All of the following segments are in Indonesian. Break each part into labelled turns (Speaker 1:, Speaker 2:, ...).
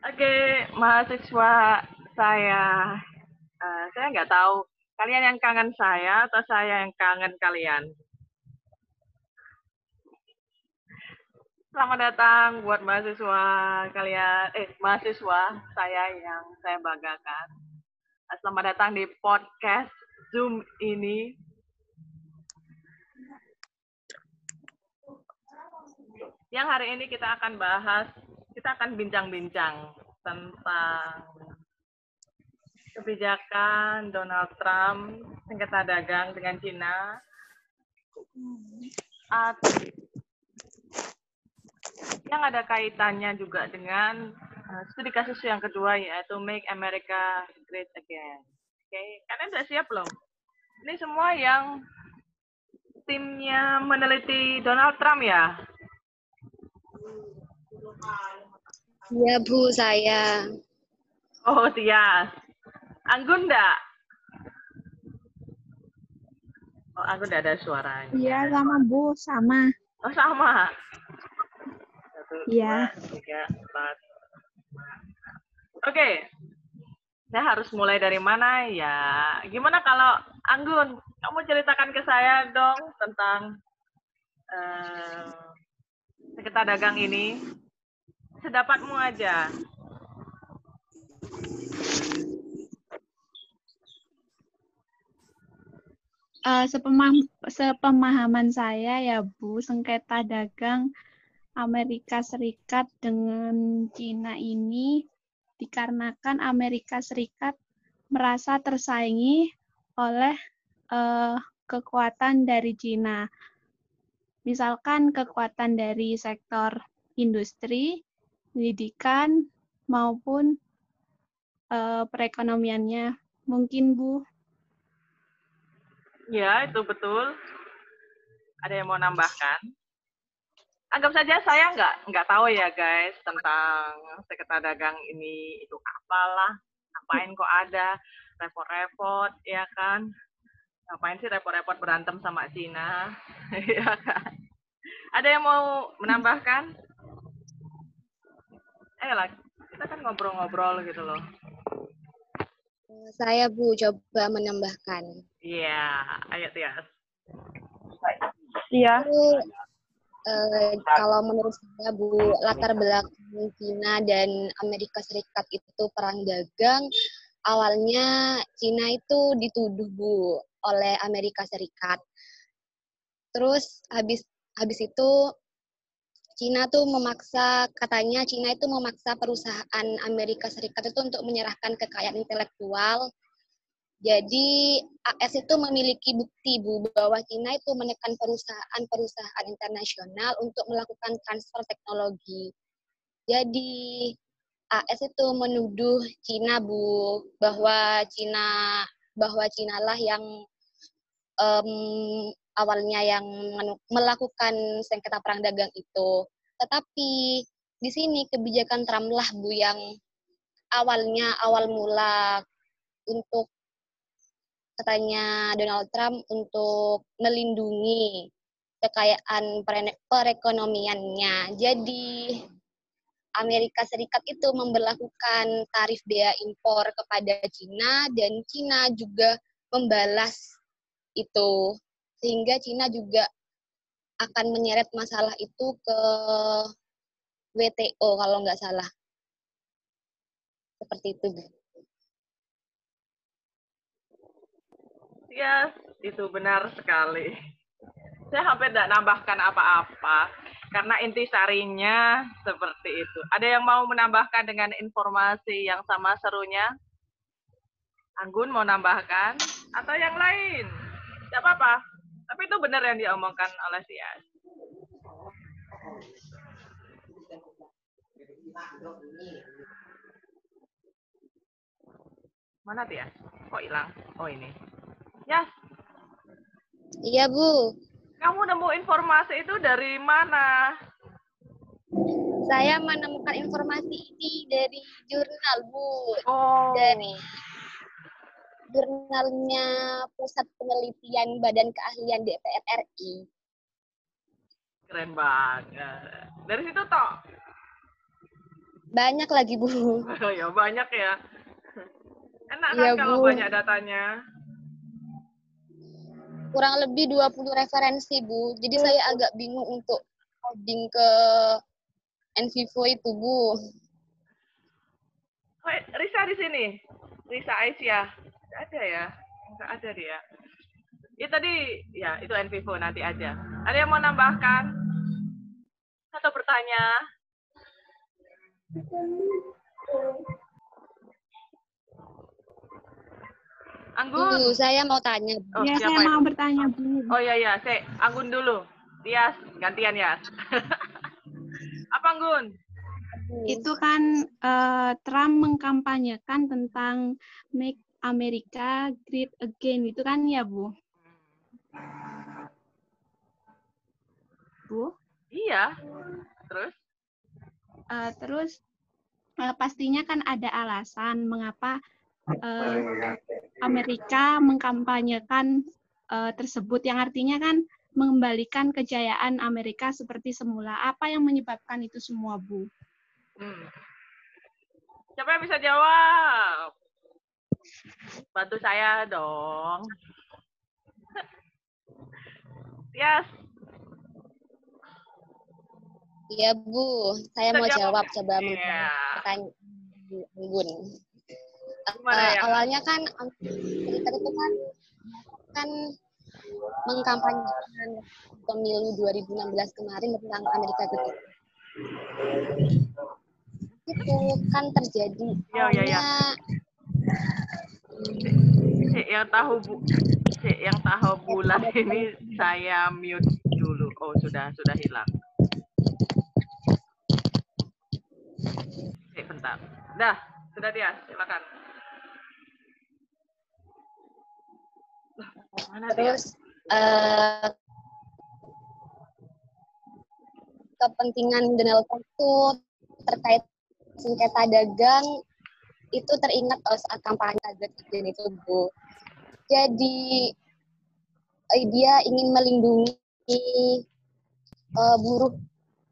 Speaker 1: Oke, mahasiswa saya, uh, saya nggak tahu kalian yang kangen saya atau saya yang kangen kalian. Selamat datang buat mahasiswa kalian, eh mahasiswa saya yang saya banggakan. Selamat datang di podcast Zoom ini. Yang hari ini kita akan bahas kita akan bincang-bincang tentang kebijakan Donald Trump sengketa dagang dengan Cina yang ada kaitannya juga dengan uh, studi kasus yang kedua yaitu Make America Great Again. Oke, okay. kalian sudah siap belum? Ini semua yang timnya meneliti Donald Trump ya?
Speaker 2: Iya, Bu, saya.
Speaker 1: Oh, Tia. Anggun enggak? Oh, Anggun enggak ada suaranya.
Speaker 3: Iya, sama Bu, sama.
Speaker 1: Oh, sama.
Speaker 3: Iya.
Speaker 1: tiga, empat. Oke. Saya harus mulai dari mana ya? Gimana kalau Anggun, kamu ceritakan ke saya dong tentang uh, sekitar dagang ini sedapatmu aja.
Speaker 3: Uh, sepemah sepemahaman saya ya Bu, sengketa dagang Amerika Serikat dengan Cina ini dikarenakan Amerika Serikat merasa tersaingi oleh uh, kekuatan dari Cina. Misalkan kekuatan dari sektor industri, pendidikan maupun uh, perekonomiannya. Mungkin Bu.
Speaker 1: Ya, itu betul. Ada yang mau nambahkan? Anggap saja saya nggak nggak tahu ya guys tentang sekitar dagang ini itu apalah, ngapain kok ada, repot-repot ya kan? Ngapain sih repot-repot berantem sama Cina? ya kan? Ada yang mau menambahkan? Eh lah kita kan ngobrol-ngobrol gitu loh.
Speaker 2: Saya Bu coba menambahkan.
Speaker 1: Iya yeah, ayo Tias.
Speaker 3: Iya.
Speaker 2: Uh, kalau menurut saya Bu latar belakang Cina dan Amerika Serikat itu perang dagang awalnya Cina itu dituduh Bu oleh Amerika Serikat. Terus habis habis itu Cina tuh memaksa katanya Cina itu memaksa perusahaan Amerika Serikat itu untuk menyerahkan kekayaan intelektual. Jadi AS itu memiliki bukti Bu bahwa Cina itu menekan perusahaan-perusahaan internasional untuk melakukan transfer teknologi. Jadi AS itu menuduh Cina Bu bahwa Cina bahwa Cina lah yang um, awalnya yang melakukan sengketa perang dagang itu. Tetapi di sini kebijakan Trump lah Bu yang awalnya awal mula untuk katanya Donald Trump untuk melindungi kekayaan perekonomiannya. Jadi Amerika Serikat itu memperlakukan tarif bea impor kepada Cina dan Cina juga membalas itu sehingga Cina juga akan menyeret masalah itu ke WTO kalau nggak salah. Seperti itu.
Speaker 1: Ya, itu benar sekali. Saya hampir tidak nambahkan apa-apa, karena inti sarinya seperti itu. Ada yang mau menambahkan dengan informasi yang sama serunya? Anggun mau nambahkan? Atau yang lain? Tidak apa-apa. Tapi itu benar yang diomongkan oleh Tias. Mana Tias? Kok hilang? Oh ini. Yas.
Speaker 2: Iya, Bu.
Speaker 1: Kamu nemu informasi itu dari mana?
Speaker 2: Saya menemukan informasi ini dari jurnal, Bu.
Speaker 1: Oh.
Speaker 2: Dari jurnalnya Pusat Penelitian Badan Keahlian DPR RI.
Speaker 1: Keren banget. Dari situ toh?
Speaker 2: Banyak lagi, Bu.
Speaker 1: ya banyak ya. Enak kan
Speaker 2: Iya,
Speaker 1: kalau
Speaker 2: Bu.
Speaker 1: banyak datanya.
Speaker 2: Kurang lebih 20 referensi, Bu. Jadi saya agak bingung untuk coding ke Envivo itu, Bu.
Speaker 1: Risa di sini. Risa Aisyah. Nggak ada ya? Enggak ada dia. Ya tadi, ya itu Envivo nanti aja. Ada yang mau nambahkan? Atau bertanya? Anggun.
Speaker 2: Bu, saya mau tanya, Bu.
Speaker 1: Oh,
Speaker 3: ya, saya
Speaker 1: itu?
Speaker 3: mau bertanya, Bu.
Speaker 1: Oh iya iya, saya Anggun dulu. Tias, gantian ya. Apa Anggun?
Speaker 3: Itu kan eh, Trump mengkampanyekan tentang Make America Great Again. Itu kan ya, Bu? Bu?
Speaker 1: Iya. Terus?
Speaker 3: Eh, terus eh, pastinya kan ada alasan mengapa eh, Amerika mengkampanyekan eh, tersebut yang artinya kan mengembalikan kejayaan Amerika seperti semula. Apa yang menyebabkan itu semua, Bu?
Speaker 1: Hmm. Siapa yang bisa jawab? Bantu saya dong. Tias,
Speaker 2: Iya, Bu. Saya
Speaker 1: Bisa
Speaker 2: mau
Speaker 1: jawab
Speaker 2: jawab coba
Speaker 1: Iya.
Speaker 2: menjawab pertanyaan Anggun.
Speaker 1: Gimana
Speaker 2: Eh,
Speaker 1: ya?
Speaker 2: awalnya kan Amerika itu kan kan mengkampanyekan pemilu 2016 kemarin tentang Amerika Serikat. Itu kan terjadi
Speaker 1: Iya, iya, iya. Si yang tahu bu, si yang tahu bulan ini saya mute dulu. Oh sudah sudah hilang. Oke, bentar. Dah, sudah dia. Silakan. Mana dia?
Speaker 2: terus eh, kepentingan Trump itu terkait sengketa dagang itu teringat eh, saat kampanye Presiden itu Bu. Jadi eh, dia ingin melindungi eh, buruh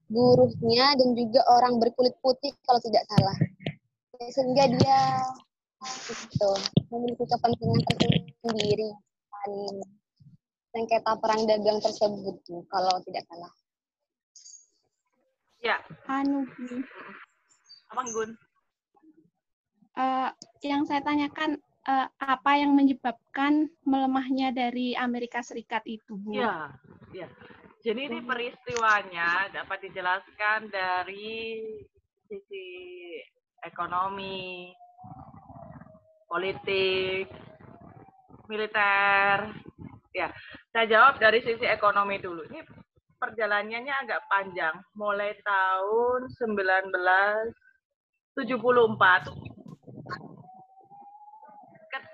Speaker 2: buruhnya dan juga orang berkulit putih kalau tidak salah. Sehingga dia itu memiliki kepentingan tersendiri dan sengketa perang dagang tersebut Bu, kalau tidak salah.
Speaker 1: Ya,
Speaker 3: Anu, Bu.
Speaker 1: Abang Gun.
Speaker 3: Eh, yang saya tanyakan eh, apa yang menyebabkan melemahnya dari Amerika Serikat itu, Bu?
Speaker 1: Ya, ya. Jadi ini peristiwanya dapat dijelaskan dari sisi ekonomi, politik, militer. Ya, saya jawab dari sisi ekonomi dulu. Ini perjalanannya agak panjang, mulai tahun 1974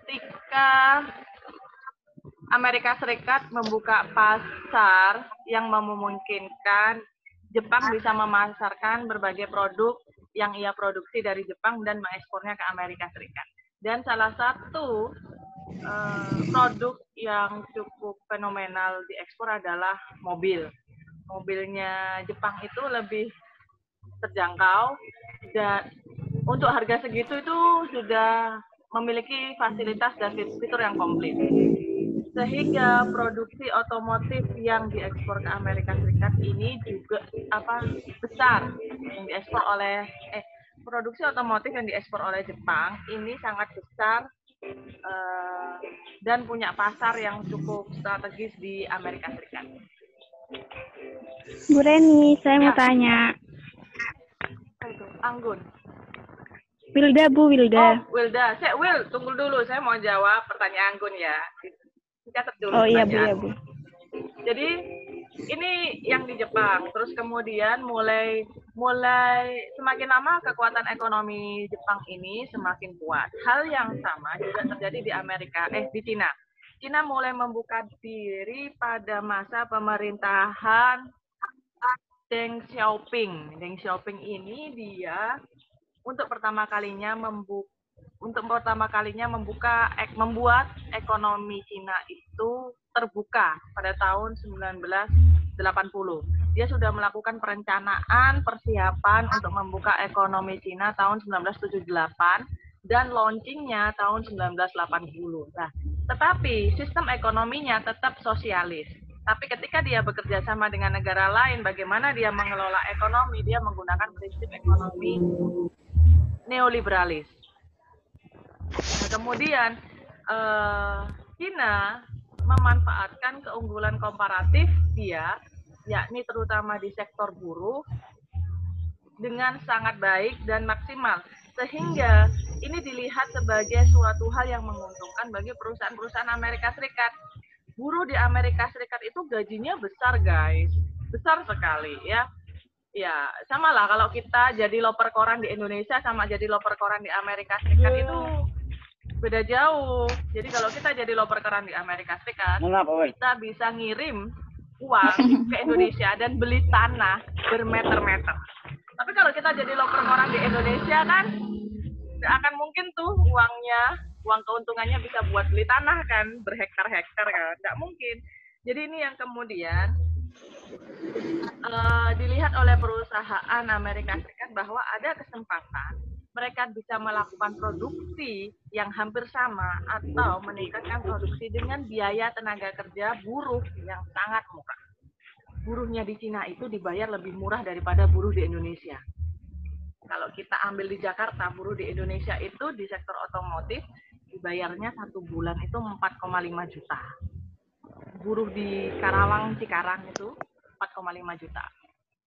Speaker 1: ketika Amerika Serikat membuka pasar yang memungkinkan Jepang bisa memasarkan berbagai produk yang ia produksi dari Jepang dan mengekspornya ke Amerika Serikat. Dan salah satu eh, produk yang cukup fenomenal diekspor adalah mobil. Mobilnya Jepang itu lebih terjangkau dan untuk harga segitu itu sudah memiliki fasilitas dan fitur yang komplit. Sehingga produksi otomotif yang diekspor ke Amerika Serikat ini juga apa besar yang diekspor oleh eh produksi otomotif yang diekspor oleh Jepang ini sangat besar eh, dan punya pasar yang cukup strategis di Amerika Serikat.
Speaker 4: Bu Reni, saya mau
Speaker 1: Ya.
Speaker 4: tanya.
Speaker 1: Apa itu? Anggun.
Speaker 4: Wilda, Bu
Speaker 1: Oh,
Speaker 4: Wilda.
Speaker 1: Wilda. Saya, Will, tunggu dulu. Saya mau jawab pertanyaan Anggun ya. Catat dulu
Speaker 4: Oh iya Bu,
Speaker 1: pertanyaan.
Speaker 4: ya Bu.
Speaker 1: Jadi ini yang di Jepang, terus kemudian mulai mulai semakin lama kekuatan ekonomi Jepang ini semakin kuat. Hal yang sama juga terjadi di Amerika, eh di Cina. Cina mulai membuka diri pada masa pemerintahan Deng Xiaoping. Deng Xiaoping ini dia untuk pertama kalinya membuka untuk pertama kalinya membuka ek, membuat ekonomi Cina itu terbuka pada tahun 1980. dia sudah melakukan perencanaan persiapan untuk membuka ekonomi Cina tahun 1978 dan launchingnya tahun 1980. Nah, tetapi sistem ekonominya tetap sosialis. Tapi ketika dia bekerja sama dengan negara lain, bagaimana dia mengelola ekonomi? Dia menggunakan prinsip ekonomi neoliberalis. Nah, kemudian eh, China memanfaatkan keunggulan komparatif dia, yakni terutama di sektor buruh, dengan sangat baik dan maksimal. Sehingga ini dilihat sebagai suatu hal yang menguntungkan bagi perusahaan-perusahaan Amerika Serikat. Buruh di Amerika Serikat itu gajinya besar, guys. Besar sekali, ya. Ya, sama lah kalau kita jadi loper koran di Indonesia sama jadi loper koran di Amerika Serikat itu beda jauh. Jadi kalau kita jadi loper koran di Amerika Serikat, kita bisa ngirim uang ke Indonesia dan beli tanah bermeter-meter. Tapi kalau kita jadi loper koran di Indonesia kan nggak akan mungkin tuh uangnya, uang keuntungannya bisa buat beli tanah kan, berhektar-hektar kan, nggak mungkin. Jadi ini yang kemudian uh, dilihat oleh perusahaan Amerika Serikat bahwa ada kesempatan mereka bisa melakukan produksi yang hampir sama atau meningkatkan produksi dengan biaya tenaga kerja buruh yang sangat murah. Buruhnya di Cina itu dibayar lebih murah daripada buruh di Indonesia. Kalau kita ambil di Jakarta, buruh di Indonesia itu di sektor otomotif dibayarnya satu bulan itu 4,5 juta. Buruh di Karawang, Cikarang itu 4,5 juta.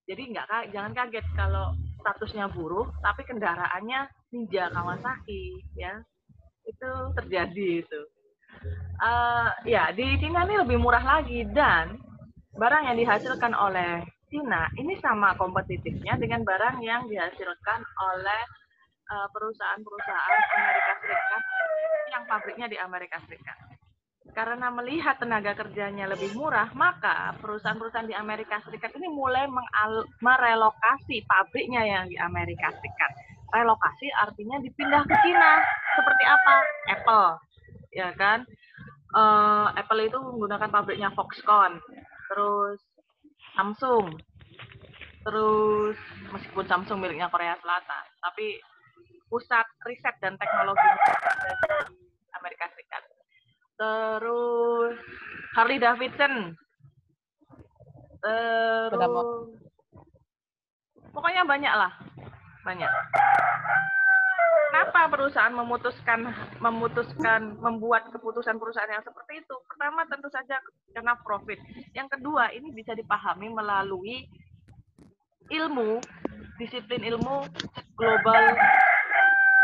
Speaker 1: Jadi nggak jangan kaget kalau statusnya buruh, tapi kendaraannya Ninja Kawasaki, ya itu terjadi itu. Uh, ya di Cina ini lebih murah lagi dan barang yang dihasilkan oleh Cina ini sama kompetitifnya dengan barang yang dihasilkan oleh eh, perusahaan-perusahaan Amerika Serikat yang pabriknya di Amerika Serikat karena melihat tenaga kerjanya lebih murah, maka perusahaan-perusahaan di Amerika Serikat ini mulai merelokasi pabriknya yang di Amerika Serikat. Relokasi artinya dipindah ke Cina. Seperti apa? Apple, ya kan? Uh, Apple itu menggunakan pabriknya Foxconn, terus Samsung, terus meskipun Samsung miliknya Korea Selatan, tapi pusat riset dan teknologi Amerika Serikat terus Harley Davidson. Terus pokoknya banyak lah banyak. Kenapa perusahaan memutuskan memutuskan membuat keputusan perusahaan yang seperti itu? Pertama tentu saja karena profit. Yang kedua ini bisa dipahami melalui ilmu disiplin ilmu global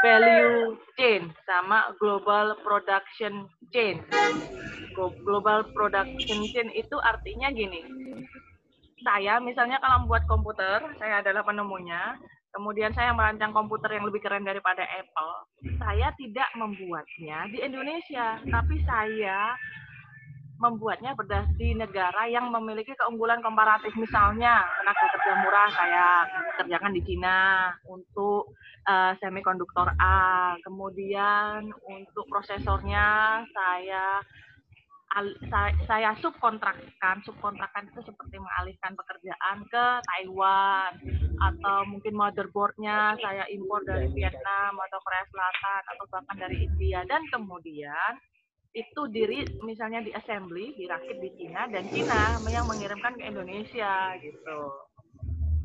Speaker 1: value chain sama global production chain. Global production chain itu artinya gini. Saya misalnya kalau membuat komputer, saya adalah penemunya, kemudian saya merancang komputer yang lebih keren daripada Apple, saya tidak membuatnya di Indonesia, tapi saya membuatnya berdasar di negara yang memiliki keunggulan komparatif. Misalnya, tenaga kerja murah saya kerjakan di Cina untuk uh, semikonduktor A. Kemudian untuk prosesornya saya saya, saya subkontrakkan, subkontrakkan itu seperti mengalihkan pekerjaan ke Taiwan atau mungkin motherboardnya saya impor dari Vietnam atau Korea Selatan atau bahkan dari India dan kemudian itu diri misalnya di assembly dirakit di Cina dan Cina yang mengirimkan ke Indonesia gitu.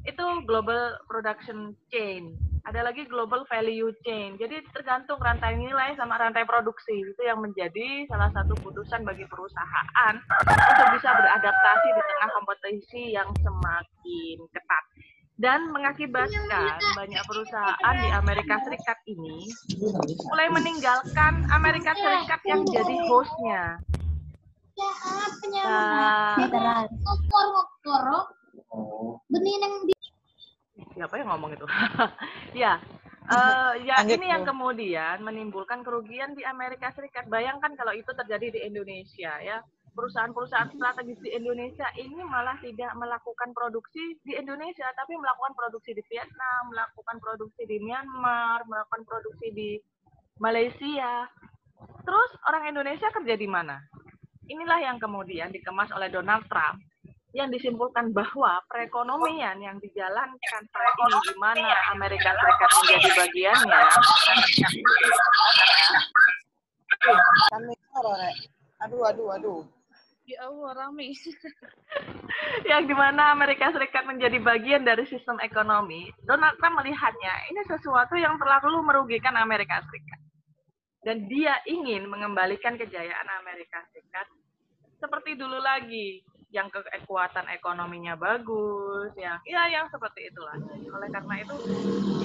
Speaker 1: Itu global production chain. Ada lagi global value chain. Jadi tergantung rantai nilai sama rantai produksi. Itu yang menjadi salah satu putusan bagi perusahaan untuk bisa beradaptasi di tengah kompetisi yang semakin ketat dan mengakibatkan banyak perusahaan di Amerika Serikat ini mulai meninggalkan Amerika Serikat yang jadi hostnya. Nah, siapa yang ngomong itu? ya, uh, ya ini yang kemudian menimbulkan kerugian di Amerika Serikat. Bayangkan kalau itu terjadi di Indonesia ya perusahaan-perusahaan strategis di Indonesia ini malah tidak melakukan produksi di Indonesia, tapi melakukan produksi di Vietnam, melakukan produksi di Myanmar, melakukan produksi di Malaysia. Terus orang Indonesia kerja di mana? Inilah yang kemudian dikemas oleh Donald Trump yang disimpulkan bahwa perekonomian yang dijalankan saat ini di mana Amerika Serikat menjadi bagiannya
Speaker 5: Rek. Aduh, aduh, aduh.
Speaker 6: Ya Allah, rame.
Speaker 1: yang di mana Amerika Serikat menjadi bagian dari sistem ekonomi, Donald Trump melihatnya ini sesuatu yang terlalu merugikan Amerika Serikat. Dan dia ingin mengembalikan kejayaan Amerika Serikat seperti dulu lagi, yang kekuatan ekonominya bagus, yang ya yang seperti itulah. Oleh karena itu,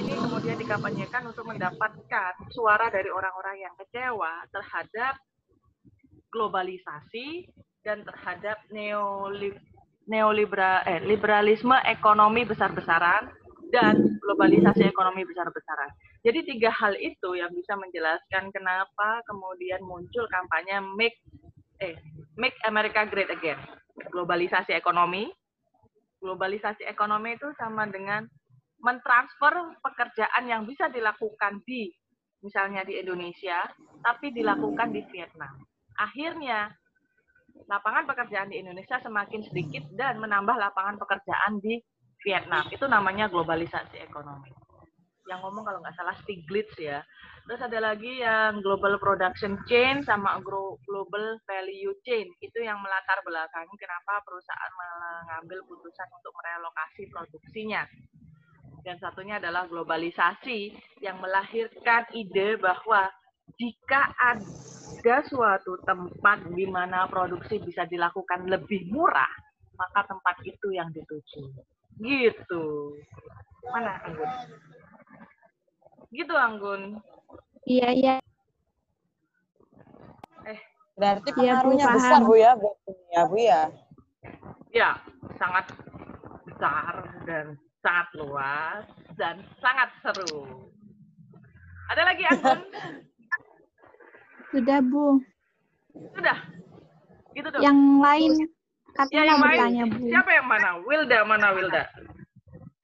Speaker 1: ini kemudian dikampanyekan untuk mendapatkan suara dari orang-orang yang kecewa terhadap globalisasi dan terhadap neolib neoliberal eh liberalisme ekonomi besar-besaran dan globalisasi ekonomi besar-besaran. Jadi tiga hal itu yang bisa menjelaskan kenapa kemudian muncul kampanye make eh make America great again. Globalisasi ekonomi. Globalisasi ekonomi itu sama dengan mentransfer pekerjaan yang bisa dilakukan di misalnya di Indonesia tapi dilakukan di Vietnam. Akhirnya lapangan pekerjaan di Indonesia semakin sedikit dan menambah lapangan pekerjaan di Vietnam. Itu namanya globalisasi ekonomi. Yang ngomong kalau nggak salah Stiglitz ya. Terus ada lagi yang global production chain sama global value chain. Itu yang melatar belakangi kenapa perusahaan mengambil putusan untuk merelokasi produksinya. Dan satunya adalah globalisasi yang melahirkan ide bahwa jika ada suatu tempat di mana produksi bisa dilakukan lebih murah, maka tempat itu yang dituju. Gitu. Mana Anggun? Gitu Anggun.
Speaker 3: Iya, iya.
Speaker 1: Eh,
Speaker 5: Berarti
Speaker 3: Iya,
Speaker 5: pengaruhnya
Speaker 3: paham.
Speaker 5: besar Bu ya buat dunia Bu ya.
Speaker 1: ya, sangat besar dan sangat luas dan sangat seru. Ada lagi Anggun?
Speaker 3: Sudah, Bu.
Speaker 1: Sudah. Gitu dong.
Speaker 3: Yang lain
Speaker 1: Ya,
Speaker 3: katanya
Speaker 1: yang
Speaker 3: mau
Speaker 1: lain.
Speaker 3: bertanya, Bu.
Speaker 1: Siapa yang mana? Wilda, mana Wilda?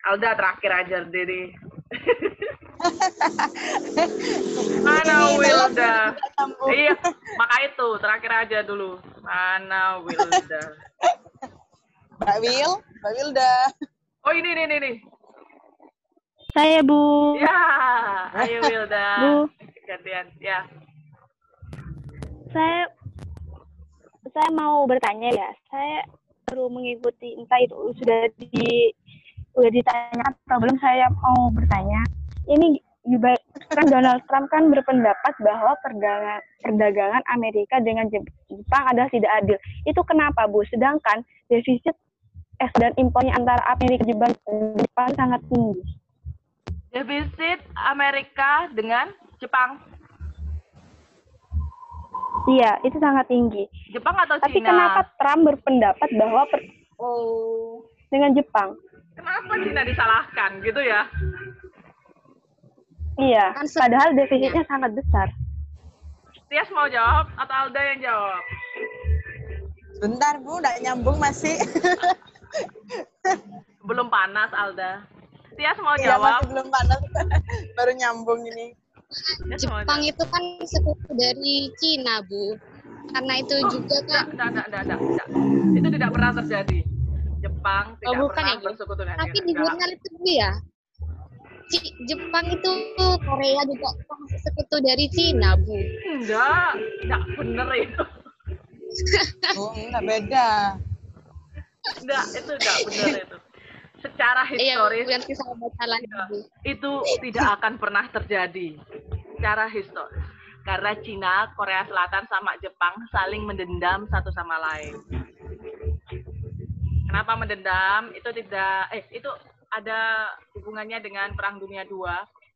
Speaker 1: Alda terakhir aja, Diri. mana
Speaker 5: Ini
Speaker 1: Wilda? Iya, maka itu terakhir aja dulu. Mana Wilda?
Speaker 5: Mbak Wil, Mbak Wilda.
Speaker 1: Oh ini nih nih nih.
Speaker 4: Saya Bu.
Speaker 1: Ya, ayo Wilda.
Speaker 4: Bu.
Speaker 1: Gantian, ya.
Speaker 4: Saya saya mau bertanya ya. Saya baru mengikuti entah itu sudah di sudah ditanya atau belum saya mau bertanya. Ini kan Donald Trump kan berpendapat bahwa perdagangan perdagangan Amerika dengan Jep- Jepang adalah tidak adil. Itu kenapa Bu? Sedangkan defisit es dan impornya antara Amerika dan Jepang sangat tinggi.
Speaker 1: Defisit Amerika dengan Jepang.
Speaker 4: Iya, itu sangat tinggi.
Speaker 1: Jepang atau
Speaker 4: Tapi
Speaker 1: Cina?
Speaker 4: kenapa Trump berpendapat bahwa per-
Speaker 1: Oh,
Speaker 4: dengan Jepang?
Speaker 1: kenapa Cina disalahkan gitu ya?
Speaker 4: Iya,
Speaker 2: Kan
Speaker 4: padahal defisitnya sangat besar.
Speaker 1: Tias mau jawab atau Alda yang jawab?
Speaker 5: Bentar Bu, nggak nyambung masih.
Speaker 1: Belum panas Alda. Tias mau
Speaker 5: Iya
Speaker 1: jawab?
Speaker 5: masih belum panas. Baru nyambung ini.
Speaker 2: Jepang itu kan sekutu dari Cina, Bu. Karena itu juga kan
Speaker 1: Tidak, tidak, tidak, tidak, tidak. Itu tidak pernah terjadi. Jepang
Speaker 2: Oh,
Speaker 1: tidak
Speaker 2: bukan
Speaker 1: pernah
Speaker 2: ya,
Speaker 1: bersekutu dengan
Speaker 2: tapi di jurnal itu Bu, ya. Jepang itu Korea juga sekutu dari Cina, Bu.
Speaker 1: Enggak, enggak bener itu.
Speaker 5: Bu, enggak beda.
Speaker 1: Enggak, itu enggak bener itu. Secara
Speaker 2: Iya,
Speaker 1: historis
Speaker 2: lagi, Bu.
Speaker 1: itu tidak akan pernah terjadi. Secara historis. Karena Cina, Korea Selatan sama Jepang saling mendendam satu sama lain. Kenapa mendendam? Itu tidak eh itu ada hubungannya dengan Perang Dunia II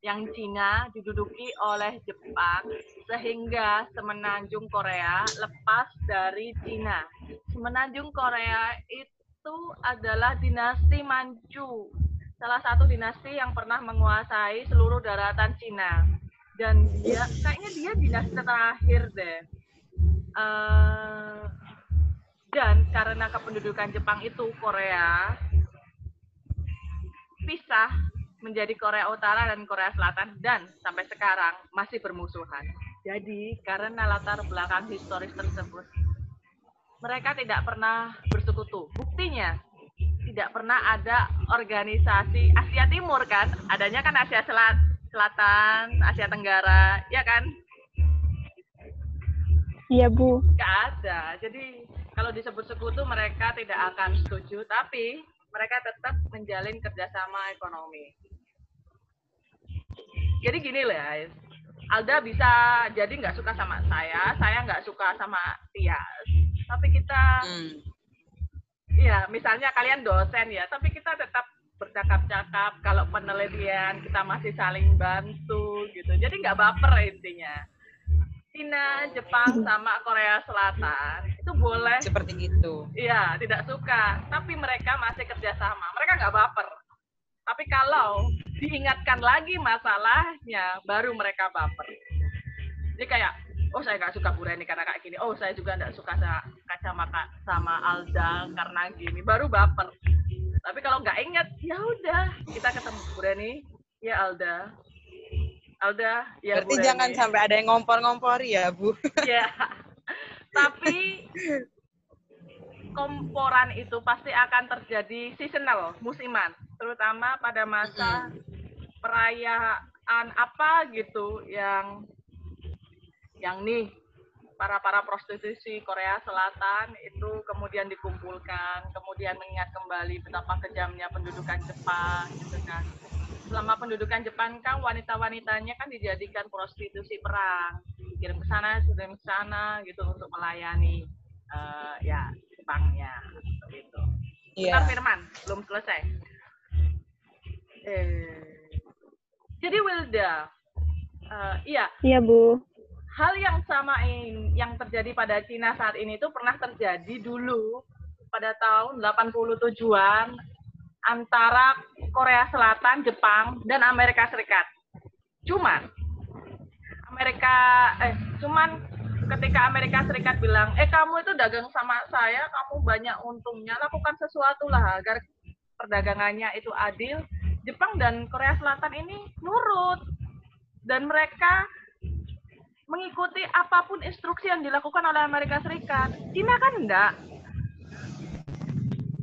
Speaker 1: yang Cina diduduki oleh Jepang sehingga semenanjung Korea lepas dari Cina. Semenanjung Korea itu adalah dinasti Manchu, salah satu dinasti yang pernah menguasai seluruh daratan Cina. Dan dia kayaknya dia dinasti terakhir deh. Eh, dan karena kependudukan Jepang itu Korea pisah menjadi Korea Utara dan Korea Selatan dan sampai sekarang masih bermusuhan. Jadi karena latar belakang historis tersebut mereka tidak pernah bersekutu. Buktinya, tidak pernah ada organisasi Asia Timur kan? Adanya kan Asia Selat, Selatan, Asia Tenggara, ya kan?
Speaker 4: Iya, Bu.
Speaker 1: Nggak ada. Jadi kalau disebut sekutu mereka tidak akan setuju, tapi mereka tetap menjalin kerjasama ekonomi. Jadi gini loh ya, Alda bisa jadi nggak suka sama saya, saya nggak suka sama Tias. Tapi kita,
Speaker 5: Hmm.
Speaker 1: ya misalnya kalian dosen ya, tapi kita tetap bercakap-cakap. Kalau penelitian kita masih saling bantu gitu. Jadi nggak baper intinya. Cina, Jepang, sama Korea Selatan itu boleh
Speaker 5: Seperti itu.
Speaker 1: Iya, tidak suka. Tapi mereka masih kerjasama. Mereka nggak baper. Tapi kalau diingatkan lagi masalahnya, baru mereka baper. Jadi kayak, oh saya nggak suka Bu Reni karena kayak gini. Oh saya juga nggak suka kacamata sama Alda karena gini. Baru baper. Tapi kalau nggak ingat, ya udah kita ketemu Bu Reni. Ya Alda. Alda, ya
Speaker 5: Berarti
Speaker 1: Bu
Speaker 5: jangan sampai ada yang ngompor-ngompori ya, Bu.
Speaker 1: Ya. Tapi komporan itu pasti akan terjadi seasonal, musiman, terutama pada masa perayaan apa gitu yang yang nih para para prostitusi Korea Selatan itu kemudian dikumpulkan, kemudian mengingat kembali betapa kejamnya pendudukan Jepang gitu kan. Selama pendudukan Jepang kan wanita-wanitanya kan dijadikan prostitusi perang, dikirim ke sana, dikirim ke sana gitu untuk melayani eh, ya Jepangnya gitu.
Speaker 5: Iya.
Speaker 1: Bentar Firman, belum selesai. Eh, jadi Wilda, eh, iya
Speaker 4: Iya, Bu.
Speaker 1: Hal yang sama in- yang terjadi pada Cina saat ini itu pernah terjadi dulu pada tahun 87-an antara Korea Selatan, Jepang, dan Amerika Serikat. Cuman Amerika eh cuman ketika Amerika Serikat bilang, "Eh kamu itu dagang sama saya, kamu banyak untungnya, lakukan sesuatu lah agar perdagangannya itu adil." Jepang dan Korea Selatan ini nurut dan mereka mengikuti apa pun instruksi yang dilakukan oleh Amerika Serikat. Cina kan enggak.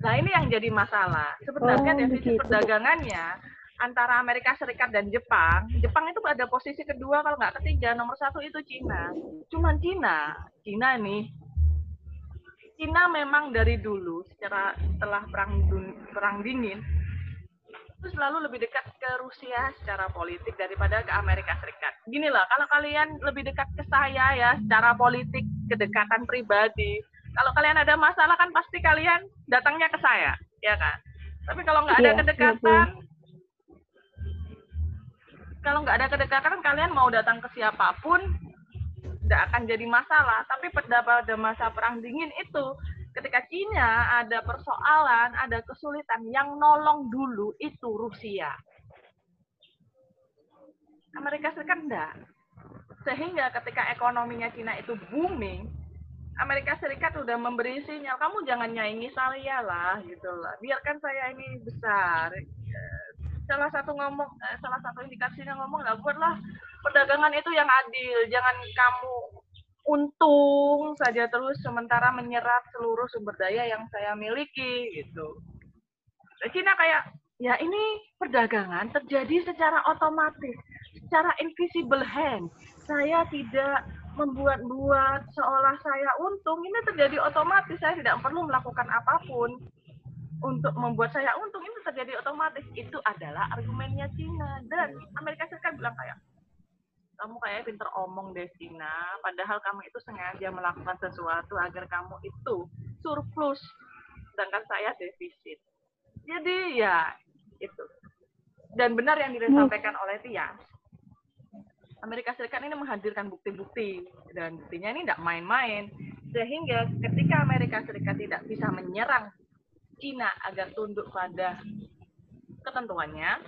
Speaker 1: Nah ini yang jadi masalah. Sebenarnya
Speaker 4: Oh,
Speaker 1: defisit
Speaker 4: begitu.
Speaker 1: perdagangannya antara Amerika Serikat dan Jepang, Jepang itu ada posisi kedua kalau nggak ketiga, nomor satu itu Cina. Cuman Cina, Cina nih, Cina memang dari dulu secara setelah perang dun- perang dingin itu selalu lebih dekat ke Rusia secara politik daripada ke Amerika Serikat. Gini lah, kalau kalian lebih dekat ke saya ya secara politik, kedekatan pribadi. Kalau kalian ada masalah kan pasti kalian datangnya ke saya, ya kan? Tapi kalau nggak ada
Speaker 4: iya,
Speaker 1: kedekatan, kalau nggak ada kedekatan kalian mau datang ke siapa pun tidak akan jadi masalah. Tapi pada pada masa perang dingin itu, ketika Cina ada persoalan, ada kesulitan, yang nolong dulu itu Rusia. Amerika Serikat enggak. Sehingga ketika ekonominya Cina itu booming, Amerika Serikat udah memberi sinyal, kamu jangan nyaingi saya lah, gitu lah. Biarkan saya ini besar. Salah satu ngomong, eh, salah satu indikasinya ngomong, lah buatlah perdagangan itu yang adil. Jangan kamu untung saja terus sementara menyerap seluruh sumber daya yang saya miliki, gitu. Cina kayak, ya ini perdagangan terjadi secara otomatis, secara invisible hand. Saya tidak membuat-buat seolah saya untung, ini terjadi otomatis, saya tidak perlu melakukan apa pun untuk membuat saya untung, ini terjadi otomatis. Itu adalah argumennya Cina. Dan Amerika Serikat bilang kayak, kamu kayak pinter omong deh Cina, padahal kamu itu sengaja melakukan sesuatu agar kamu itu surplus, sedangkan saya defisit. Jadi ya itu. Dan benar yang disampaikan oleh Tias, Amerika Serikat ini menghadirkan bukti-bukti. Dan buktinya ini tidak main-main. Sehingga ketika Amerika Serikat tidak bisa menyerang Cina agar tunduk pada ketentuannya,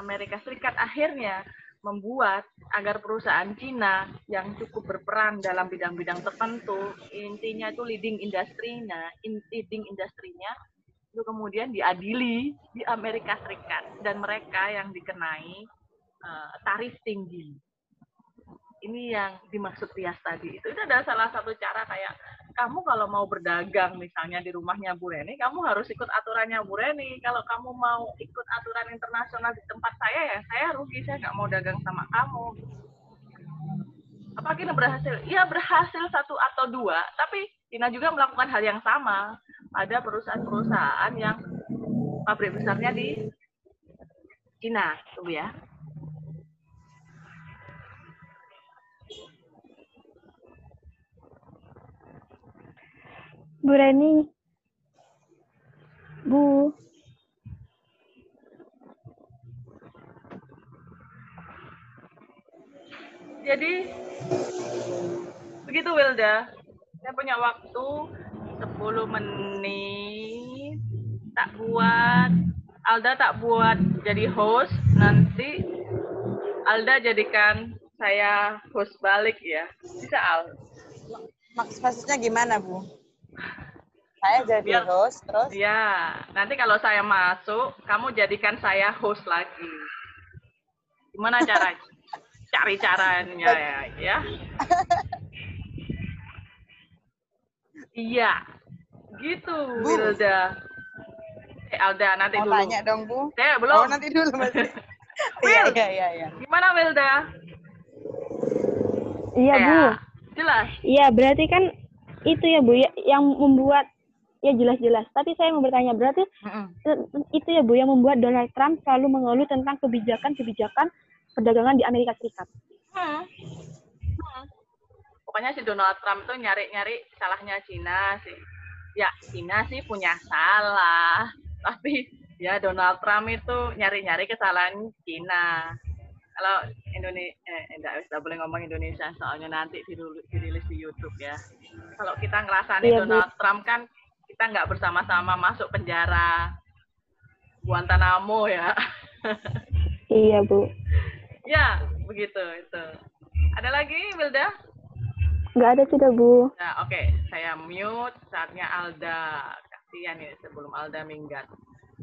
Speaker 1: Amerika Serikat akhirnya membuat agar perusahaan Cina yang cukup berperan dalam bidang-bidang tertentu, intinya itu leading industrinya, in- leading industrinya itu kemudian diadili di Amerika Serikat dan mereka yang dikenai eh, tarif tinggi. Ini yang dimaksud Tias tadi. Itu, itu adalah salah satu cara kayak kamu kalau mau berdagang misalnya di rumahnya Bu Reni, kamu harus ikut aturannya Bu Reni. Kalau kamu mau ikut aturan internasional di tempat saya ya, saya rugi, saya nggak mau dagang sama kamu. Apakah ini berhasil? Iya berhasil satu atau dua, tapi Cina juga melakukan hal yang sama pada perusahaan-perusahaan yang pabrik besarnya di Cina, tuh ya.
Speaker 4: Bu Reni. Bu.
Speaker 1: Jadi begitu Wilda. Saya punya waktu 10 menit. Tak buat Alda tak buat jadi host. Nanti Alda jadikan saya host balik ya. Bisa Al?
Speaker 5: Maks maksudnya gimana, Bu? Saya jadi
Speaker 1: Biar-
Speaker 5: host, terus
Speaker 1: Ya, nanti kalau saya masuk, kamu jadikan saya host lagi. Gimana cara cari caranya ya? ya? Iya, gitu
Speaker 5: Bu.
Speaker 1: Wilda. Eh Alda, nanti
Speaker 5: mau
Speaker 1: dulu.
Speaker 5: tanya dong, Bu.
Speaker 1: Saya
Speaker 5: Oh,
Speaker 1: belum.
Speaker 5: nanti dulu, Mas. Iya,
Speaker 1: Wil.
Speaker 5: iya, iya, iya.
Speaker 1: Gimana Wilda?
Speaker 4: Iya, Bu.
Speaker 1: Ya, Jelas.
Speaker 4: Iya, berarti kan itu ya, Bu, ya, yang membuat ya jelas-jelas. Tapi saya mau bertanya, berarti eh, itu ya, Bu, yang membuat Donald Trump selalu mengeluh tentang kebijakan-kebijakan perdagangan di Amerika Serikat.
Speaker 1: Hmm. Hmm. Pokoknya si Donald Trump tuh nyari-nyari salahnya Cina sih. Ya, Cina sih punya salah. Tapi ya Donald Trump itu nyari-nyari kesalahan Cina. Kalau Indonesia, eh, enggak, enggak boleh ngomong Indonesia, soalnya nanti dirilis, di YouTube ya. Kalau kita ngerasani
Speaker 4: Iya, Bu.
Speaker 1: Donald Trump kan, kita nggak bersama-sama masuk penjara Guantanamo ya.
Speaker 4: Iya, Bu.
Speaker 1: ya, begitu itu. Ada lagi, Wilda?
Speaker 4: Nggak ada sudah, Bu.
Speaker 1: Nah, oke, saya mute saatnya Alda. Kasihan ya sebelum Alda minggat.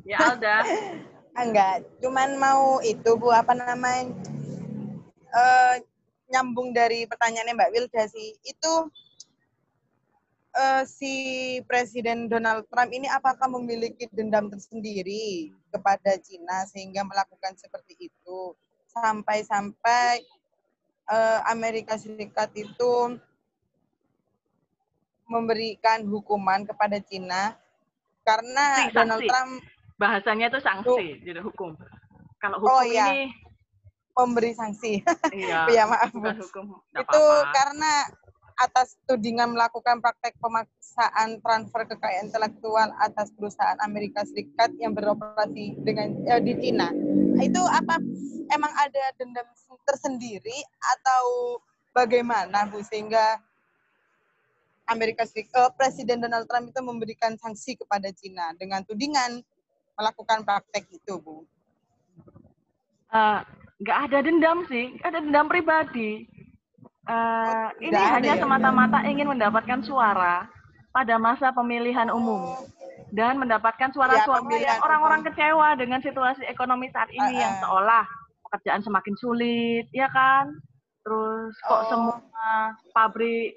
Speaker 1: Ya Alda,
Speaker 5: Enggak, cuman mau itu Bu apa namanya? eh nyambung dari pertanyaannya Mbak Wilda sih. Itu eh, si Presiden Donald Trump ini apakah memiliki dendam tersendiri kepada Cina sehingga melakukan seperti itu sampai-sampai eh, Amerika Serikat itu memberikan hukuman kepada Cina karena
Speaker 1: Sanksi,
Speaker 5: Donald. Trump
Speaker 1: bahasanya itu sanksi, jadi hukum. Kalau hukum
Speaker 5: Oh, iya.
Speaker 1: ini,
Speaker 5: memberi sanksi.
Speaker 1: iya,
Speaker 5: ya maaf
Speaker 1: bukan hukum,
Speaker 5: Itu
Speaker 1: apa-apa.
Speaker 5: karena atas tudingan melakukan praktek pemaksaan transfer kekayaan intelektual atas perusahaan Amerika Serikat yang beroperasi dengan eh, di Cina. Itu apa emang ada dendam tersendiri atau bagaimana Bu sehingga Amerika Serikat eh, Presiden Donald Trump itu memberikan sanksi kepada Cina dengan tudingan melakukan praktek itu, Bu.
Speaker 1: Eh, nggak ada dendam sih, nggak ada dendam pribadi. Eh, ini hanya
Speaker 5: ya?
Speaker 1: semata-mata ingin mendapatkan suara pada masa pemilihan umum dan mendapatkan suara-suara
Speaker 5: Ya,
Speaker 1: yang orang-orang kecewa dengan situasi ekonomi saat ini
Speaker 5: Ah,
Speaker 1: yang
Speaker 5: ah.
Speaker 1: seolah pekerjaan semakin sulit, ya kan? Terus kok
Speaker 5: Oh.
Speaker 1: semua pabrik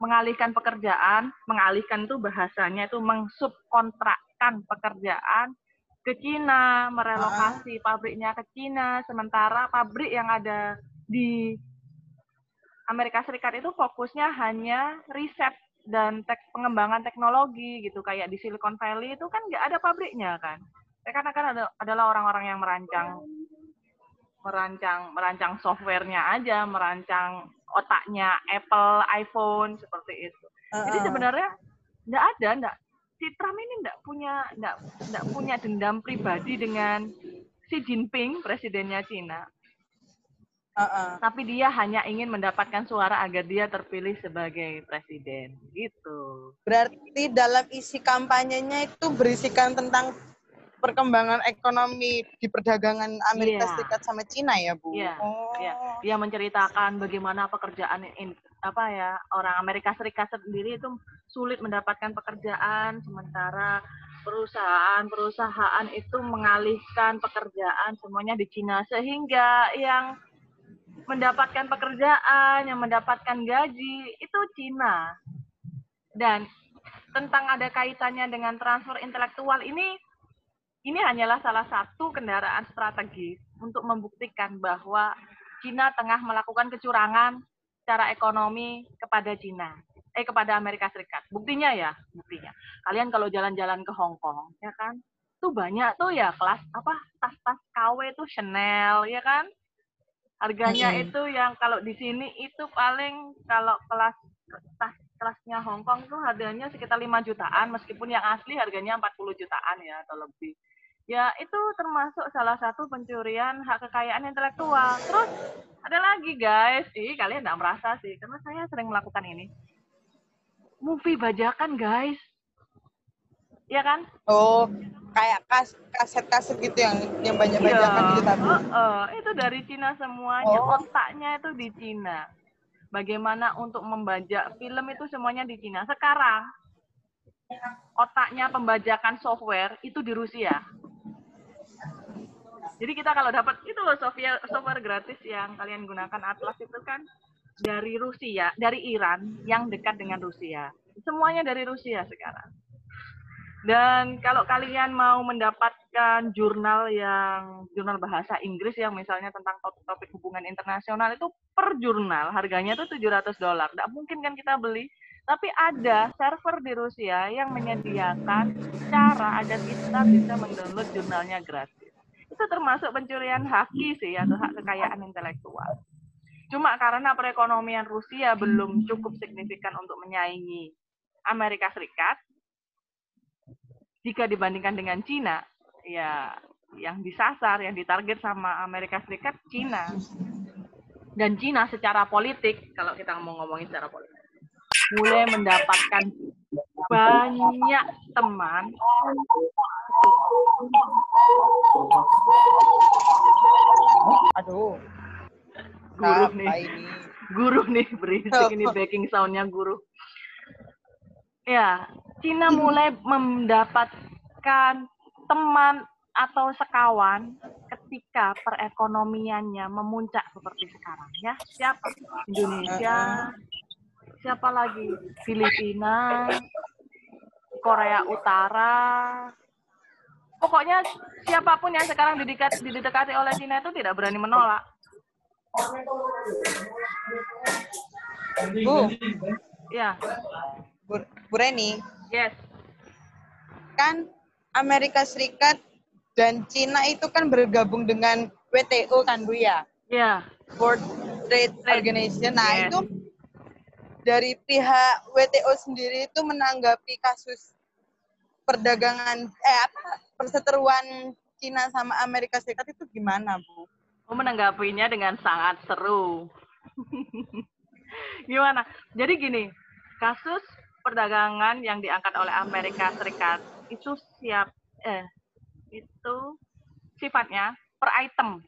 Speaker 1: mengalihkan pekerjaan, mengalihkan itu bahasanya itu mengsubkontrakkan pekerjaan ke Cina, merelokasi pabriknya ke Cina, sementara pabrik yang ada di Amerika Serikat itu fokusnya hanya riset dan tek pengembangan teknologi gitu. Kayak di Silicon Valley itu kan nggak ada pabriknya kan. Mereka kan ada, adalah orang-orang yang merancang merancang merancang softwarenya aja merancang otaknya Apple iPhone seperti itu. Jadi sebenarnya nggak ada nggak si Trump ini nggak punya nggak nggak punya dendam pribadi dengan Xi Jinping presidennya Cina
Speaker 5: Heeh.
Speaker 1: tapi dia hanya ingin mendapatkan suara agar dia terpilih sebagai presiden gitu.
Speaker 5: Berarti dalam isi kampanyenya itu berisikan tentang perkembangan ekonomi di perdagangan Amerika
Speaker 1: Iya.
Speaker 5: Serikat sama Cina ya, Bu?
Speaker 1: Iya,
Speaker 5: Oh.
Speaker 1: iya. Dia menceritakan bagaimana pekerjaan in, apa ya orang Amerika Serikat sendiri itu sulit mendapatkan pekerjaan sementara perusahaan-perusahaan itu mengalihkan pekerjaan semuanya di Cina sehingga yang mendapatkan pekerjaan, yang mendapatkan gaji itu Cina. Dan tentang ada kaitannya dengan transfer intelektual ini ini hanyalah salah satu kendaraan strategis untuk membuktikan bahwa Cina tengah melakukan kecurangan secara ekonomi kepada Cina, eh kepada Amerika Serikat. Buktinya ya, buktinya. Kalian kalau jalan-jalan ke Hong Kong, ya kan, tuh banyak tuh ya kelas apa tas-tas KW itu Chanel, ya kan? Harganya
Speaker 5: Mm-mm.
Speaker 1: itu yang kalau di sini itu paling kalau kelas tas kelasnya Hong Kong tuh harganya sekitar 5 jutaan, meskipun yang asli harganya 40 jutaan ya atau lebih. Ya, itu termasuk salah satu pencurian hak kekayaan intelektual. Terus ada lagi guys, ih kalian nggak merasa sih, karena saya sering melakukan ini. Movie bajakan guys, ya kan?
Speaker 5: Oh, kayak kas kaset-kaset gitu yang yang banyak bajakan gitu tapi.
Speaker 1: Heeh, itu dari Cina semuanya,
Speaker 5: Oh.
Speaker 1: otaknya itu di Cina. Bagaimana untuk membajak film itu semuanya di Cina. Sekarang otaknya pembajakan software itu di Rusia. Jadi kita kalau dapat itu loh software software gratis yang kalian gunakan Atlas itu kan dari Rusia, dari Iran yang dekat dengan Rusia. Semuanya dari Rusia sekarang. Dan kalau kalian mau mendapatkan jurnal yang jurnal bahasa Inggris yang misalnya tentang topik-topik hubungan internasional itu per jurnal harganya tuh 700 dolar. Nggak mungkin kan kita beli. Tapi ada server di Rusia yang menyediakan cara agar kita bisa mendownload jurnalnya gratis. Itu termasuk pencurian haki sih atau hak kekayaan intelektual. Cuma karena perekonomian Rusia belum cukup signifikan untuk menyaingi Amerika Serikat, jika dibandingkan dengan Cina, ya yang disasar, yang ditarget sama Amerika Serikat, Cina. Dan Cina secara politik, kalau kita mau ngomongin secara politik, mulai mendapatkan banyak teman
Speaker 5: Aduh,
Speaker 1: guru nih, guru nih berisik ini backing soundnya guru. Ya, Cina mulai mendapatkan teman atau sekawan ketika perekonomiannya memuncak seperti sekarang ya. Siapa? Indonesia, siapa lagi? Filipina, Korea Utara. Pokoknya siapa pun yang sekarang didekat, didekati oleh Cina itu tidak berani menolak.
Speaker 5: Bu,
Speaker 1: Ya,
Speaker 5: Bu, Reni,
Speaker 1: yes.
Speaker 5: kan Amerika Serikat dan Cina itu kan bergabung dengan WTO kan Bu ya,
Speaker 1: Ya,
Speaker 5: World Trade Organization. Nah
Speaker 1: Yes.
Speaker 5: itu dari pihak WTO sendiri itu menanggapi kasus perdagangan eh apa perseteruan Cina sama Amerika Serikat itu gimana Bu?
Speaker 1: Aku menanggapinya dengan sangat seru. Gimana? Jadi gini, kasus perdagangan yang diangkat oleh Amerika Serikat itu siap eh itu sifatnya per item.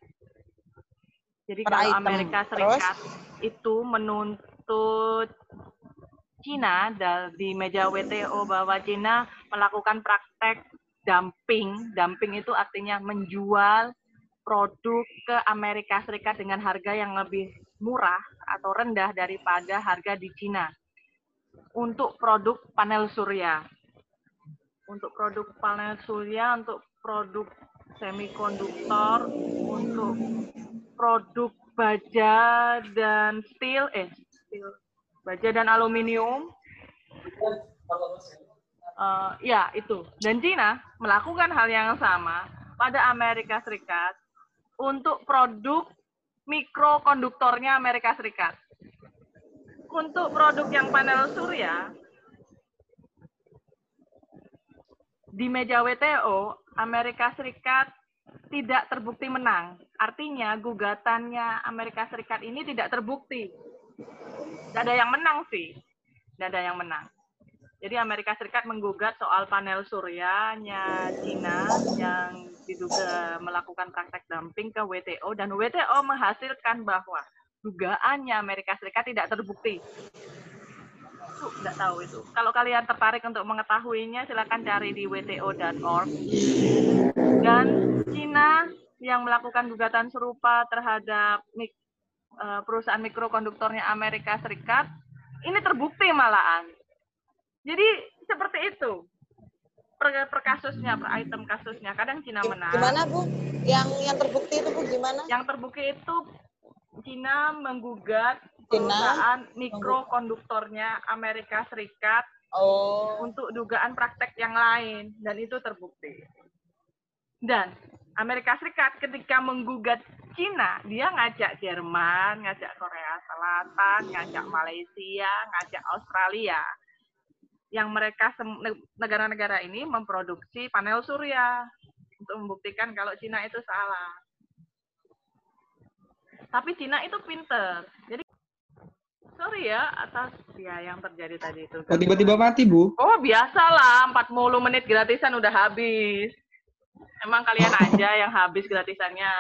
Speaker 1: Jadi
Speaker 5: Per
Speaker 1: kalau
Speaker 5: item.
Speaker 1: Amerika
Speaker 5: Terus?
Speaker 1: Serikat itu menuntut Cina di meja WTO bahwa Cina melakukan praktek dumping. Dumping itu artinya menjual produk ke Amerika Serikat dengan harga yang lebih murah atau rendah daripada harga di Cina untuk produk panel surya. Untuk produk panel surya, untuk produk semikonduktor, untuk produk baja dan steel, eh steel, baja dan aluminium. Eh, ya itu. Dan Cina melakukan hal yang sama pada Amerika Serikat untuk produk mikrokonduktornya Amerika Serikat. Untuk produk yang panel surya, di meja WTO, Amerika Serikat tidak terbukti menang. Artinya gugatannya Amerika Serikat ini tidak terbukti. Tidak ada yang menang sih. Tidak ada yang menang. Jadi Amerika Serikat menggugat soal panel suryanya Cina yang diduga melakukan praktek dumping ke WTO dan WTO menghasilkan bahwa dugaannya Amerika Serikat tidak terbukti. Itu nggak tahu itu. Kalau kalian tertarik untuk mengetahuinya, silakan cari di wto.org. Dan Cina yang melakukan gugatan serupa terhadap mik- eh, perusahaan mikrokonduktornya Amerika Serikat, ini terbukti malahan. Jadi seperti itu per, per kasusnya, per item kasusnya. Kadang Cina menang.
Speaker 5: Gimana Bu? Yang yang terbukti itu Bu gimana?
Speaker 1: Yang terbukti itu Cina menggugat perusahaan mikrokonduktornya Amerika Serikat
Speaker 5: Oh.
Speaker 1: untuk dugaan praktek yang lain dan itu terbukti. Dan Amerika Serikat ketika menggugat Cina, dia ngajak Jerman, ngajak Korea Selatan, ngajak Malaysia, ngajak Australia. Yang mereka negara-negara ini memproduksi panel surya untuk membuktikan kalau Cina itu salah. Tapi Cina itu pinter. Jadi sorry ya atas ya yang terjadi tadi itu.
Speaker 7: Oh, tiba-tiba mati, Bu.
Speaker 1: Oh, biasalah 40 menit gratisan udah habis. Emang kalian aja yang habis gratisannya.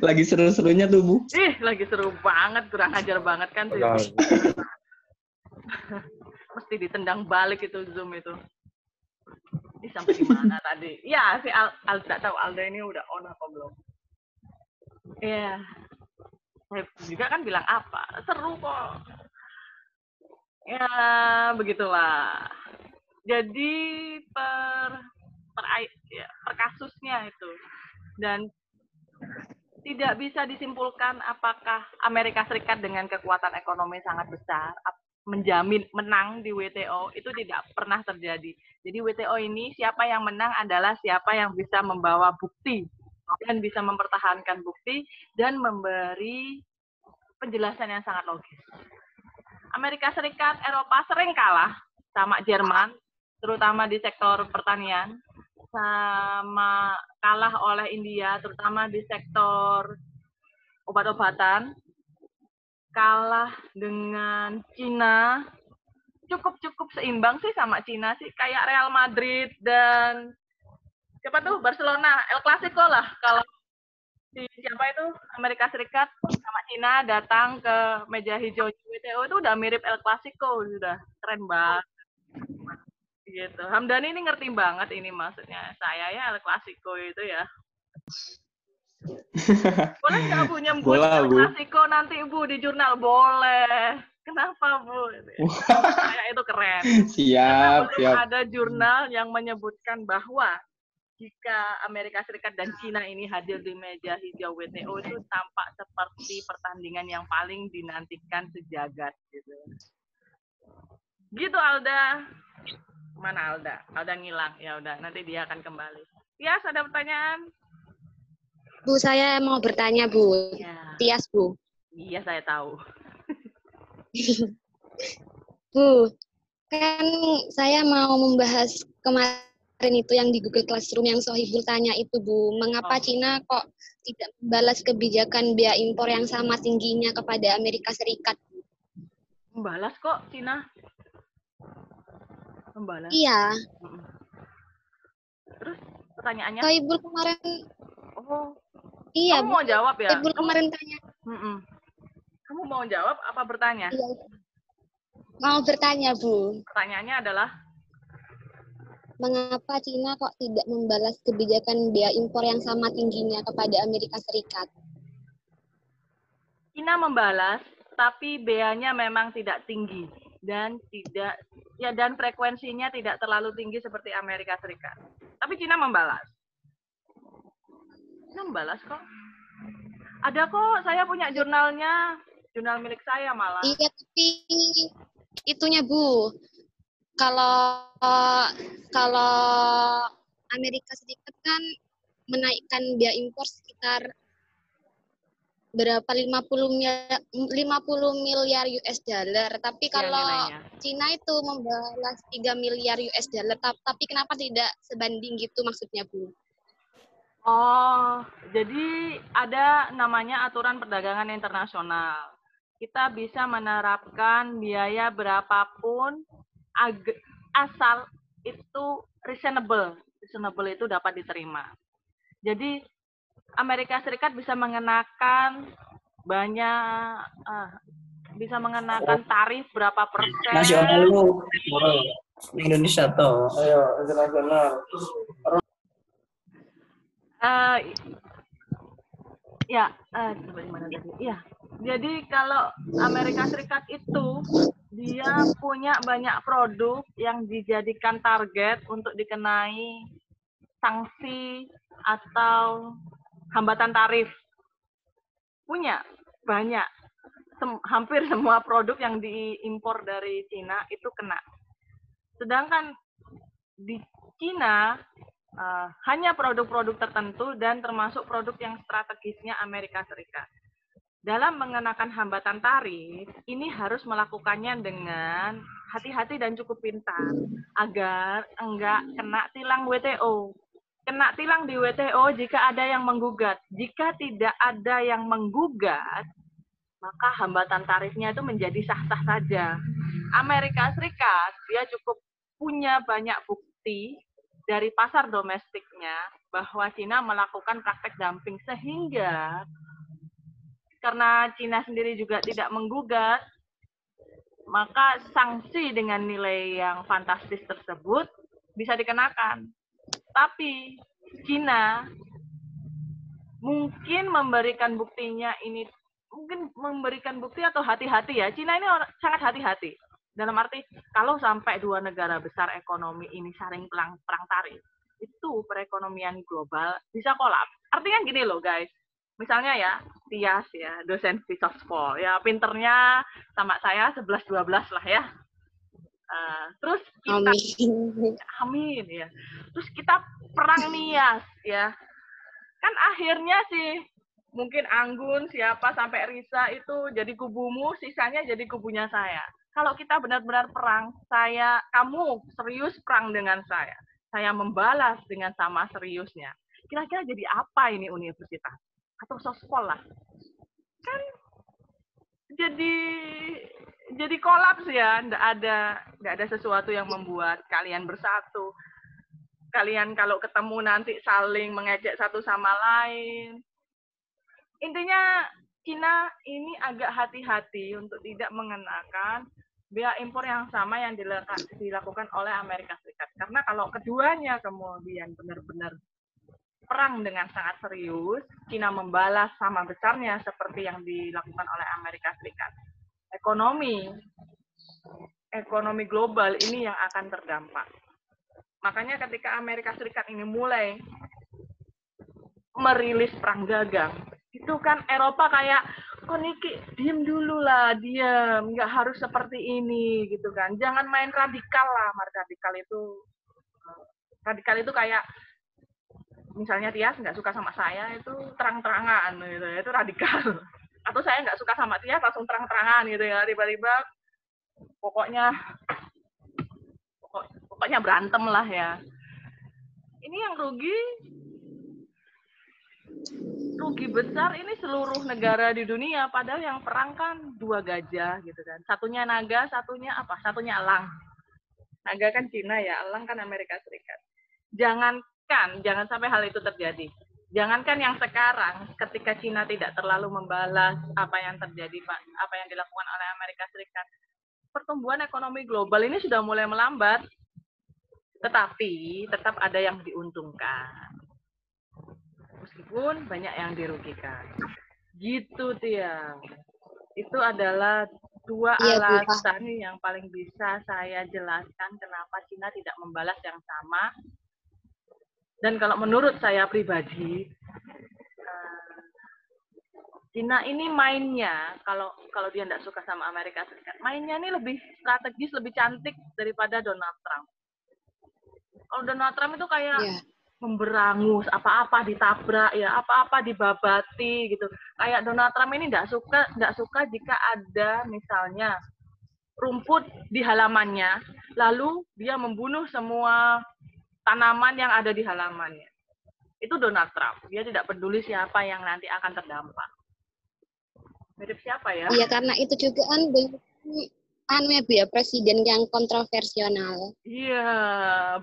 Speaker 7: Lagi seru-serunya tuh, Bu.
Speaker 1: Ih, lagi seru banget, kurang ajar banget kan tuh. Mesti ditendang balik itu Zoom itu. Ini sampai di mana tadi? Ya, si Al Alda tahu Alda ini udah on apa belum? Iya. Saya juga kan bilang apa? Seru kok. Ya, begitulah. Jadi per per, ya, per kasusnya itu dan tidak bisa disimpulkan apakah Amerika Serikat dengan kekuatan ekonomi sangat besar menjamin menang di WTO itu tidak pernah terjadi. Jadi WTO ini siapa yang menang adalah siapa yang bisa membawa bukti dan bisa mempertahankan bukti dan memberi penjelasan yang sangat logis. Amerika Serikat, Eropa sering kalah sama Jerman, terutama di sektor pertanian, sama kalah oleh India, terutama di sektor obat-obatan, kalah dengan Cina, cukup-cukup seimbang sih sama Cina sih, kayak Real Madrid dan siapa tuh? Barcelona, El Clasico lah. Kalau si siapa itu? Amerika Serikat sama Cina datang ke meja hijau WTO itu udah mirip El Clasico. Sudah keren banget. Gitu. Hamdani ini ngerti banget ini maksudnya. Saya ya El Clasico itu ya. Boleh nggak bu nyebut El
Speaker 7: Bu.
Speaker 1: Clasico nanti bu di jurnal? Boleh. Kenapa bu? Saya itu keren.
Speaker 7: Siap,
Speaker 1: belum
Speaker 7: siap.
Speaker 1: ada jurnal yang menyebutkan bahwa jika Amerika Serikat dan Cina ini hadir di meja hijau WTO itu tampak seperti pertandingan yang paling dinantikan sejagat gitu. Gitu Alda. Mana Alda? Alda ngilang. Ya udah, nanti dia akan kembali. Tias ada pertanyaan?
Speaker 2: Bu, saya mau bertanya, Bu.
Speaker 1: Ya.
Speaker 2: Tias, Bu.
Speaker 1: Iya, saya tahu.
Speaker 2: Bu, kan saya mau membahas kemarin itu yang di Google Classroom yang Sohibul tanya itu, Bu. Mengapa
Speaker 1: Oh.
Speaker 2: Cina kok tidak membalas kebijakan biaya impor yang sama tingginya kepada Amerika Serikat?
Speaker 1: Membalas kok Cina. Membalas.
Speaker 2: Iya.
Speaker 1: Terus pertanyaannya?
Speaker 2: Sohibul kemarin,
Speaker 1: Oh,
Speaker 2: iya,
Speaker 1: kamu
Speaker 2: Bu.
Speaker 1: mau jawab ya?
Speaker 2: Sohibul kemarin tanya,
Speaker 1: Mm-mm. Kamu mau jawab apa bertanya?
Speaker 2: iya. Mau bertanya, Bu.
Speaker 1: Pertanyaannya adalah
Speaker 2: Mengapa Cina kok tidak membalas kebijakan biaya impor yang sama tingginya kepada Amerika Serikat?
Speaker 1: Cina membalas, tapi beanya memang tidak tinggi dan tidak ya dan frekuensinya tidak terlalu tinggi seperti Amerika Serikat. Tapi Cina membalas. Cina membalas kok. Ada kok, saya punya jurnalnya, jurnal milik saya malah.
Speaker 2: Iya, tapi itunya Bu, kalau kalau Amerika Serikat kan menaikkan biaya impor sekitar berapa 50 miliar 50 miliar US dollar. Tapi
Speaker 1: Ya,
Speaker 2: kalau
Speaker 1: nilainya.
Speaker 2: Cina itu membalas 3 miliar US dollar. Ta- Tapi kenapa tidak sebanding gitu maksudnya, Bu?
Speaker 1: Oh, jadi ada namanya aturan perdagangan internasional. Kita bisa menerapkan biaya berapapun ag- asal itu reasonable. Reasonable itu dapat diterima. Jadi Amerika Serikat bisa mengenakan banyak ah, bisa mengenakan tarif berapa persen
Speaker 8: nasional lu Indonesia tuh ayo internasional
Speaker 1: Eh, ya, eh, coba tadi? Iya, Jadi kalau Amerika Serikat itu dia punya banyak produk yang dijadikan target untuk dikenai sanksi atau hambatan tarif. Punya banyak. Sem- hampir semua produk yang diimpor dari Cina itu kena. Sedangkan di Cina eh, hanya produk-produk tertentu dan termasuk produk yang strategisnya Amerika Serikat dalam mengenakan hambatan tarif, ini harus melakukannya dengan hati-hati dan cukup pintar agar enggak kena tilang WTO. Kena tilang di WTO jika ada yang menggugat. Jika tidak ada yang menggugat, maka hambatan tarifnya itu menjadi sah-sah saja. Amerika Serikat dia cukup punya banyak bukti dari pasar domestiknya bahwa Cina melakukan praktek dumping sehingga karena Cina sendiri juga tidak menggugat, maka sanksi dengan nilai yang fantastis tersebut bisa dikenakan. Tapi Cina mungkin memberikan buktinya ini mungkin memberikan bukti atau hati-hati ya. Cina ini orang, sangat hati-hati. Dalam arti kalau sampai dua negara besar ekonomi ini saling perang, perang tarif, itu perekonomian global bisa kolaps. Artinya gini loh guys, misalnya ya Tias ya dosen Fisospol ya pinternya sama saya 11-12 lah ya. Uh, terus kita
Speaker 2: Amin.
Speaker 1: amin ya. Terus kita perang nias ya. Kan akhirnya sih mungkin Anggun siapa sampai Risa itu jadi kubumu sisanya jadi kubunya saya. Kalau kita benar-benar perang saya kamu serius perang dengan saya. Saya membalas dengan sama seriusnya. Kira-kira jadi apa ini universitas atau sospol lah. Kan jadi jadi kolaps ya. Ndak ada ndak ada sesuatu yang membuat kalian bersatu. Kalian kalau ketemu nanti saling mengejek satu sama lain. Intinya Cina ini agak hati-hati untuk tidak mengenakan biaya impor yang sama yang dilakukan oleh Amerika Serikat. Karena kalau keduanya kemudian benar-benar perang dengan sangat serius, Cina membalas sama besarnya seperti yang dilakukan oleh Amerika Serikat. Ekonomi, ekonomi global ini yang akan terdampak. Makanya ketika Amerika Serikat ini mulai merilis perang dagang, itu kan Eropa kayak, kok Niki, diem dulu lah, diem, nggak harus seperti ini, gitu kan. Jangan main radikal lah, radikal itu, radikal itu kayak, misalnya Tias nggak suka sama saya itu terang-terangan gitu ya, itu radikal. Atau saya nggak suka sama Tias langsung terang-terangan gitu ya tiba-tiba pokoknya pokok, pokoknya berantem lah ya. Ini yang rugi rugi besar ini seluruh negara di dunia padahal yang perang kan dua gajah gitu kan. Satunya naga satunya apa? Satunya elang. Naga kan Cina ya elang kan Amerika Serikat. Jangan kan jangan sampai hal itu terjadi. Jangankan yang sekarang, ketika Cina tidak terlalu membalas apa yang terjadi, Pak, apa yang dilakukan oleh Amerika Serikat, pertumbuhan ekonomi global ini sudah mulai melambat. Tetapi tetap ada yang diuntungkan. Meskipun banyak yang dirugikan. Gitu, Tia. Itu adalah dua
Speaker 2: Iya, Bu.
Speaker 1: alasan yang paling bisa saya jelaskan kenapa Cina tidak membalas yang sama dan kalau menurut saya pribadi, eh, Cina ini mainnya kalau kalau dia tidak suka sama Amerika Serikat, mainnya ini lebih strategis, lebih cantik daripada Donald Trump. Kalau Donald Trump itu kayak
Speaker 2: Iya.
Speaker 1: memberangus, apa-apa ditabrak ya, apa-apa dibabati gitu. Kayak Donald Trump ini tidak suka tidak suka jika ada misalnya rumput di halamannya, lalu dia membunuh semua tanaman yang ada di halamannya. Itu Donald Trump. Dia tidak peduli siapa yang nanti akan terdampak. Mirip siapa ya?
Speaker 2: Iya karena itu juga kan anu ya Bu ya presiden yang kontroversial.
Speaker 1: Iya,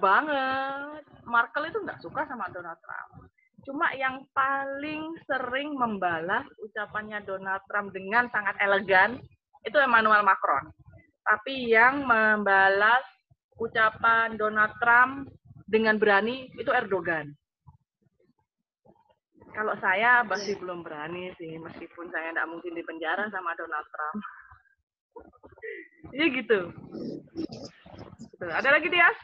Speaker 1: banget. Markel itu nggak suka sama Donald Trump. Cuma yang paling sering membalas ucapannya Donald Trump dengan sangat elegan itu Emmanuel Macron. Tapi yang membalas ucapan Donald Trump dengan berani itu Erdogan. Kalau saya masih belum berani sih, meskipun saya tidak mungkin di penjara sama Donald Trump. Iya gitu. Gitu. Ada lagi Tias?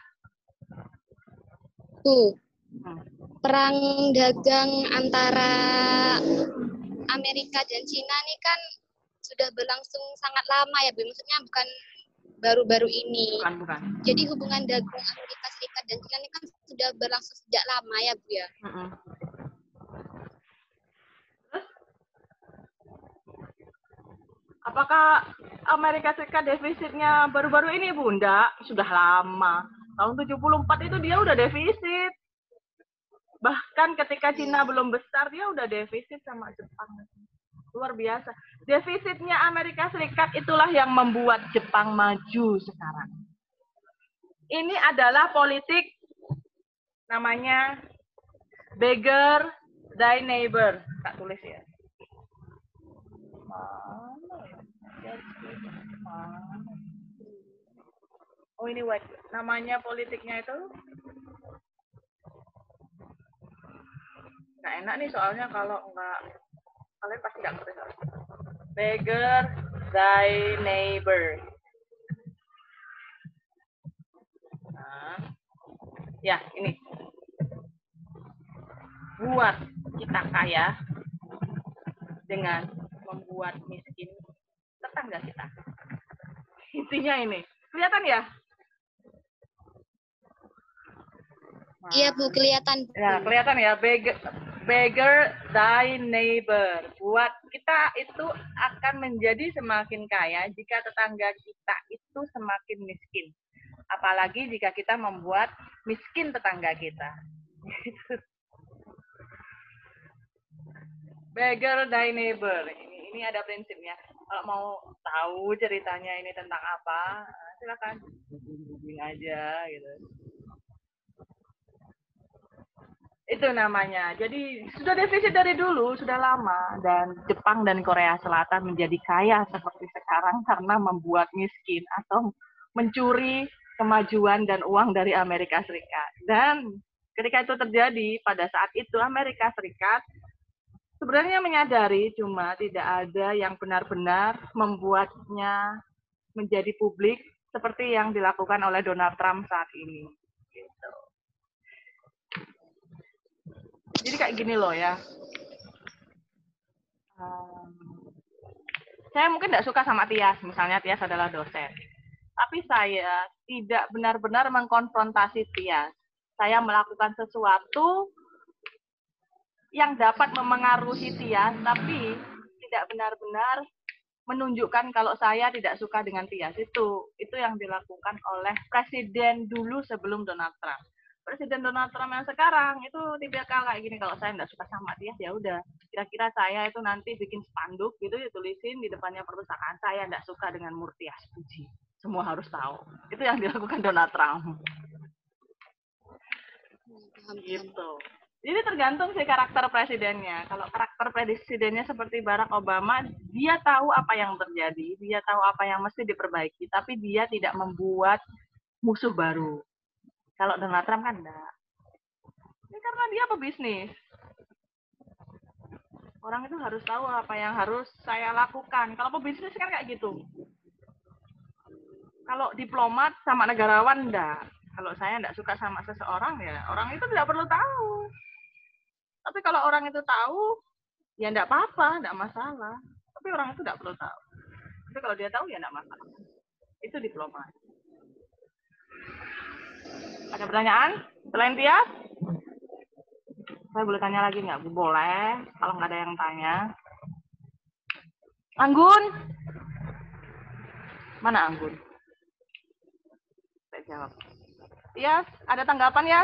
Speaker 2: Bu,
Speaker 1: Hmm.
Speaker 2: perang dagang antara Amerika dan Cina ini kan sudah berlangsung sangat lama ya, Bu. Maksudnya bukan baru-baru ini.
Speaker 1: Bukan, bukan.
Speaker 2: Jadi hubungan dagang Amerika Serikat dan Cina ini kan sudah berlangsung sejak lama ya, Bu ya.
Speaker 1: Mm-mm. Apakah Amerika Serikat defisitnya baru-baru ini, Bunda? Sudah lama. Tahun 74 itu dia udah defisit. Bahkan ketika Cina belum besar, dia udah defisit sama Jepang. Luar biasa. Defisitnya Amerika Serikat itulah yang membuat Jepang maju sekarang. Ini adalah politik namanya beggar thy neighbor. Tak tulis ya. Oh ini what? Namanya politiknya itu nggak enak nih soalnya kalau nggak kalian pasti nggak ngerti. Beggar thy neighbor. Nah, ya ini buat kita kaya dengan membuat miskin tetangga kita. Intinya ini. Kelihatan ya?
Speaker 2: Iya, Bu, kelihatan.
Speaker 1: Ya, kelihatan ya. Beggar, beggar thy neighbor. Buat kita itu akan menjadi semakin kaya jika tetangga kita itu semakin miskin. Apalagi jika kita membuat miskin tetangga kita. beggar thy neighbor. Ini, ini ada prinsipnya. Kalau mau tahu ceritanya ini tentang apa, silakan hubungin aja gitu. Itu namanya. Jadi sudah defisit dari dulu, sudah lama dan Jepang dan Korea Selatan menjadi kaya seperti sekarang karena membuat miskin atau mencuri kemajuan dan uang dari Amerika Serikat. Dan ketika itu terjadi pada saat itu Amerika Serikat sebenarnya menyadari cuma tidak ada yang benar-benar membuatnya menjadi publik seperti yang dilakukan oleh Donald Trump saat ini. Gitu. Jadi kayak gini loh ya. Saya mungkin tidak suka sama Tias, misalnya Tias adalah dosen. Tapi saya tidak benar-benar mengkonfrontasi Tias. Saya melakukan sesuatu yang dapat memengaruhi Tias, tapi tidak benar-benar menunjukkan kalau saya tidak suka dengan Tias. Itu itu yang dilakukan oleh presiden dulu sebelum Donald Trump. Presiden Donald Trump yang sekarang itu tipikal kayak gini kalau saya nggak suka sama dia ya udah. Kira-kira saya itu nanti bikin spanduk gitu ditulisin di depannya perpustakaan saya nggak suka dengan Murtias Puji semua harus tahu. Itu yang dilakukan Donald Trump. Gitu. Jadi tergantung sih karakter presidennya. Kalau karakter presidennya seperti Barack Obama dia tahu apa yang terjadi dia tahu apa yang mesti diperbaiki tapi dia tidak membuat musuh baru kalau Donald Trump kan enggak. Ini karena dia pebisnis. Orang itu harus tahu apa yang harus saya lakukan. Kalau pebisnis kan kayak gitu. Kalau diplomat sama negarawan enggak. Kalau saya enggak suka sama seseorang ya orang itu tidak perlu tahu. Tapi kalau orang itu tahu, ya enggak apa-apa, enggak masalah. Tapi orang itu enggak perlu tahu. Tapi kalau dia tahu ya enggak masalah. Itu diplomat. Ada pertanyaan selain Tias? Saya boleh tanya lagi nggak? Bu? Boleh, kalau nggak ada yang tanya. Anggun? Mana Anggun? Saya jawab. Tias, ada tanggapan ya?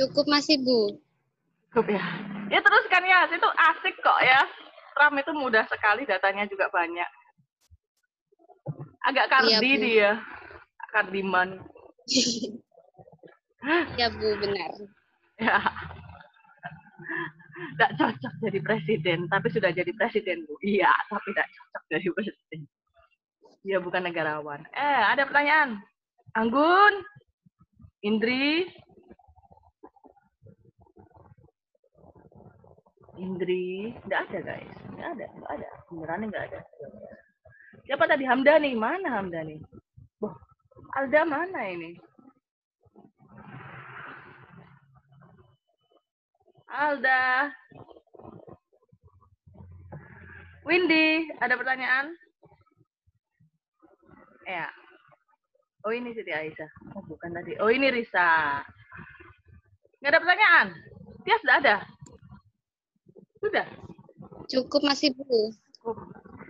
Speaker 2: Cukup masih, Bu.
Speaker 1: Cukup ya. Ya teruskan ya, itu asik kok ya. Trump itu mudah sekali, datanya juga banyak. Agak kardi
Speaker 2: Iya, Bu.
Speaker 1: dia. Kardiman.
Speaker 2: ya, Bu, benar.
Speaker 1: Ya. Tidak cocok jadi presiden, tapi sudah jadi presiden, Bu. Iya, tapi tidak cocok jadi presiden. Dia bukan negarawan. Eh, ada pertanyaan. Anggun? Indri? Indri, nggak ada guys, nggak ada, nggak ada, beneran nggak ada. Siapa tadi Hamdani? Mana Hamdani? Wah, Alda mana ini? Alda. Windy, ada pertanyaan? Ya. Oh ini Siti Aisyah. Oh bukan tadi. Oh ini Risa. Nggak ada pertanyaan? Tias nggak ada? Sudah.
Speaker 2: Cukup masih Bu.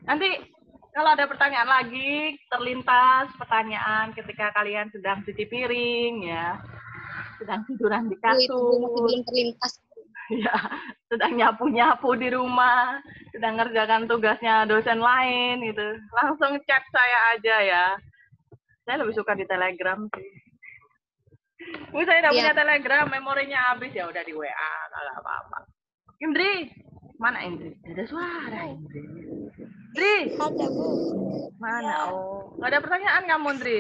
Speaker 1: Nanti kalau ada pertanyaan lagi, terlintas pertanyaan ketika kalian sedang cuci piring ya, sedang tiduran di
Speaker 2: masih
Speaker 1: kasur,
Speaker 2: belum terlintas.
Speaker 1: ya, sedang nyapu-nyapu di rumah, sedang ngerjakan tugasnya dosen lain gitu. Langsung chat saya aja ya. Saya lebih suka di Telegram sih. Bu, saya udah
Speaker 2: Iya.
Speaker 1: punya Telegram, memorinya habis ya udah di WA, nggak apa-apa. Indri, mana Indri? Ada suara Indri. Indri,
Speaker 9: Ada Bu.
Speaker 1: mana? Oh, nggak ada pertanyaan kamu Indri?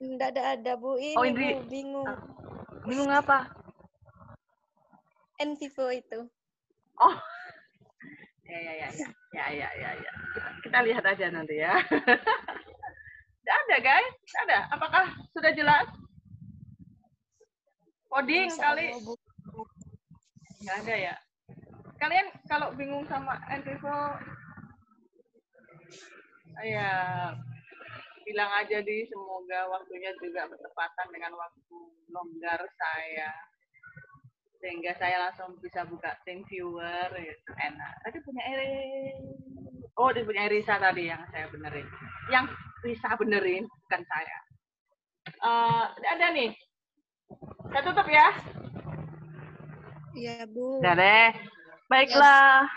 Speaker 9: Enggak ada ada Bu. Ini
Speaker 1: Oh, Indri.
Speaker 9: Bu bingung.
Speaker 1: Bingung apa?
Speaker 9: Envivo itu.
Speaker 1: Oh, ya ya ya ya ya ya ya. ya. Kita, lihat aja nanti ya. Tidak ada guys, tidak ada. Apakah sudah jelas? Coding
Speaker 9: Insya
Speaker 1: kali nggak ada ya. Kalian kalau bingung sama Envivo, ya bilang aja di semoga waktunya juga bertepatan dengan waktu longgar saya. Sehingga saya langsung bisa buka Think Viewer gitu. enak. Tadi punya Eri oh dia punya Risa tadi yang saya benerin. Yang Risa benerin bukan saya. Eh, ada nih. Saya tutup ya.
Speaker 9: Iya Bu.
Speaker 1: Udah deh. Baiklah,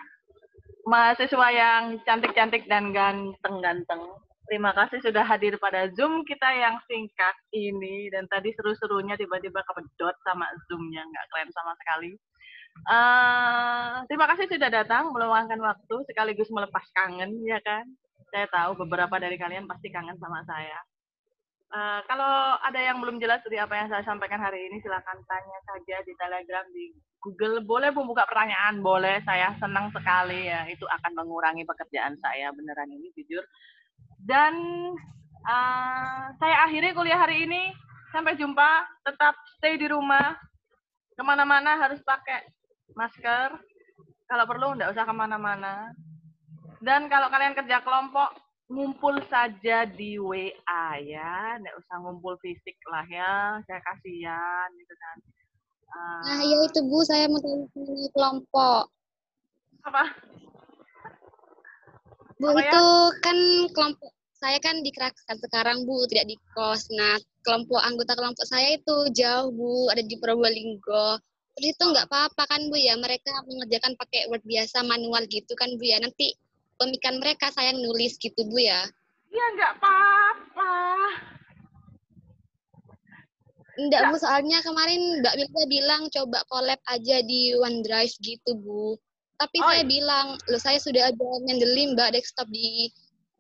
Speaker 1: mahasiswa yang cantik-cantik dan ganteng-ganteng. Terima kasih sudah hadir pada Zoom kita yang singkat ini. Dan tadi seru-serunya tiba-tiba kepedot sama Zoom-nya. Nggak keren sama sekali. Eh, terima kasih sudah datang, meluangkan waktu, sekaligus melepas kangen, ya kan? Saya tahu beberapa dari kalian pasti kangen sama saya. Eh, kalau ada yang belum jelas dari apa yang saya sampaikan hari ini, silakan tanya saja di Telegram, di Google. Boleh membuka pertanyaan, boleh. Saya senang sekali ya. Itu akan mengurangi pekerjaan saya beneran ini jujur. Dan eh, saya akhiri kuliah hari ini. Sampai jumpa. Tetap stay di rumah. Ke mana-mana harus pakai masker. Kalau perlu, nggak usah ke mana-mana. Dan kalau kalian kerja kelompok, ngumpul saja di WA ya, nggak usah ngumpul fisik lah ya, saya kasihan gitu kan. Eh,
Speaker 2: Nah, ya itu Bu, saya mau tanya kelompok.
Speaker 1: apa?
Speaker 2: Bu,
Speaker 1: Apa ya?
Speaker 2: itu kan kelompok saya kan di Keraksaan sekarang, Bu, tidak di kos. Nah, kelompok anggota kelompok saya itu jauh, Bu, ada di Probolinggo. Terus itu nggak apa-apa kan, Bu, ya? Mereka mengerjakan pakai Word biasa, manual gitu kan, Bu, ya? Nanti pemikiran mereka saya nulis gitu, Bu, ya?
Speaker 1: Iya nggak apa-apa.
Speaker 2: Enggak, Bu, soalnya kemarin Mbak Wilda bilang coba collab aja di OneDrive gitu, Bu. Tapi
Speaker 1: Oh,
Speaker 2: saya
Speaker 1: iya.
Speaker 2: bilang, loh saya sudah ada ngandelin Mbak desktop di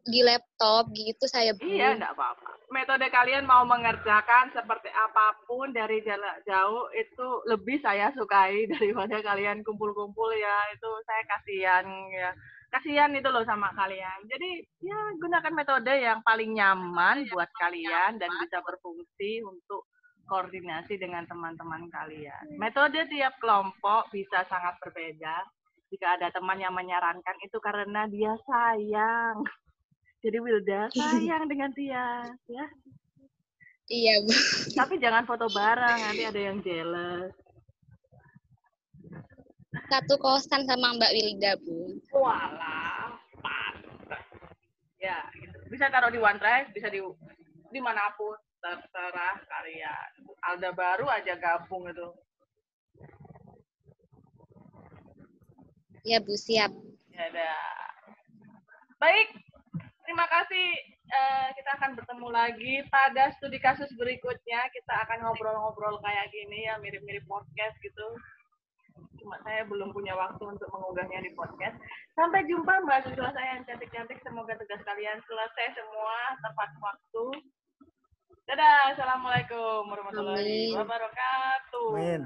Speaker 2: di laptop gitu saya, Bu.
Speaker 1: Iya nggak apa-apa. Metode kalian mau mengerjakan seperti apa pun dari jarak jauh itu lebih saya sukai daripada kalian kumpul-kumpul ya. Itu saya kasihan ya. Kasihan itu loh sama kalian. Jadi ya gunakan metode yang paling nyaman buat kalian dan bisa berfungsi untuk koordinasi dengan teman-teman kalian. Metode tiap kelompok bisa sangat berbeda. Jika ada teman yang menyarankan itu karena dia sayang. Jadi Wilda sayang dengan Tia, ya.
Speaker 2: Iya, Bu.
Speaker 1: Tapi jangan foto bareng, nanti ada yang jealous.
Speaker 2: Satu kosan sama Mbak Wilda, Bu.
Speaker 1: Walah, pantas. Ya, gitu. Bisa taruh di OneDrive, bisa di di mana pun, terserah kalian. Alda baru aja gabung itu.
Speaker 2: Ya, Bu, siap.
Speaker 1: Ya udah. Baik, terima kasih. Eh, kita akan bertemu lagi pada studi kasus berikutnya. Kita akan ngobrol-ngobrol kayak gini ya, mirip-mirip podcast gitu. Cuma saya belum punya waktu untuk mengunggahnya di podcast. Sampai jumpa mahasiswa saya yang cantik-cantik. Semoga tugas kalian selesai semua tepat waktu. Dadah, assalamualaikum warahmatullahi
Speaker 2: Amin.
Speaker 1: wabarakatuh.
Speaker 10: Amin.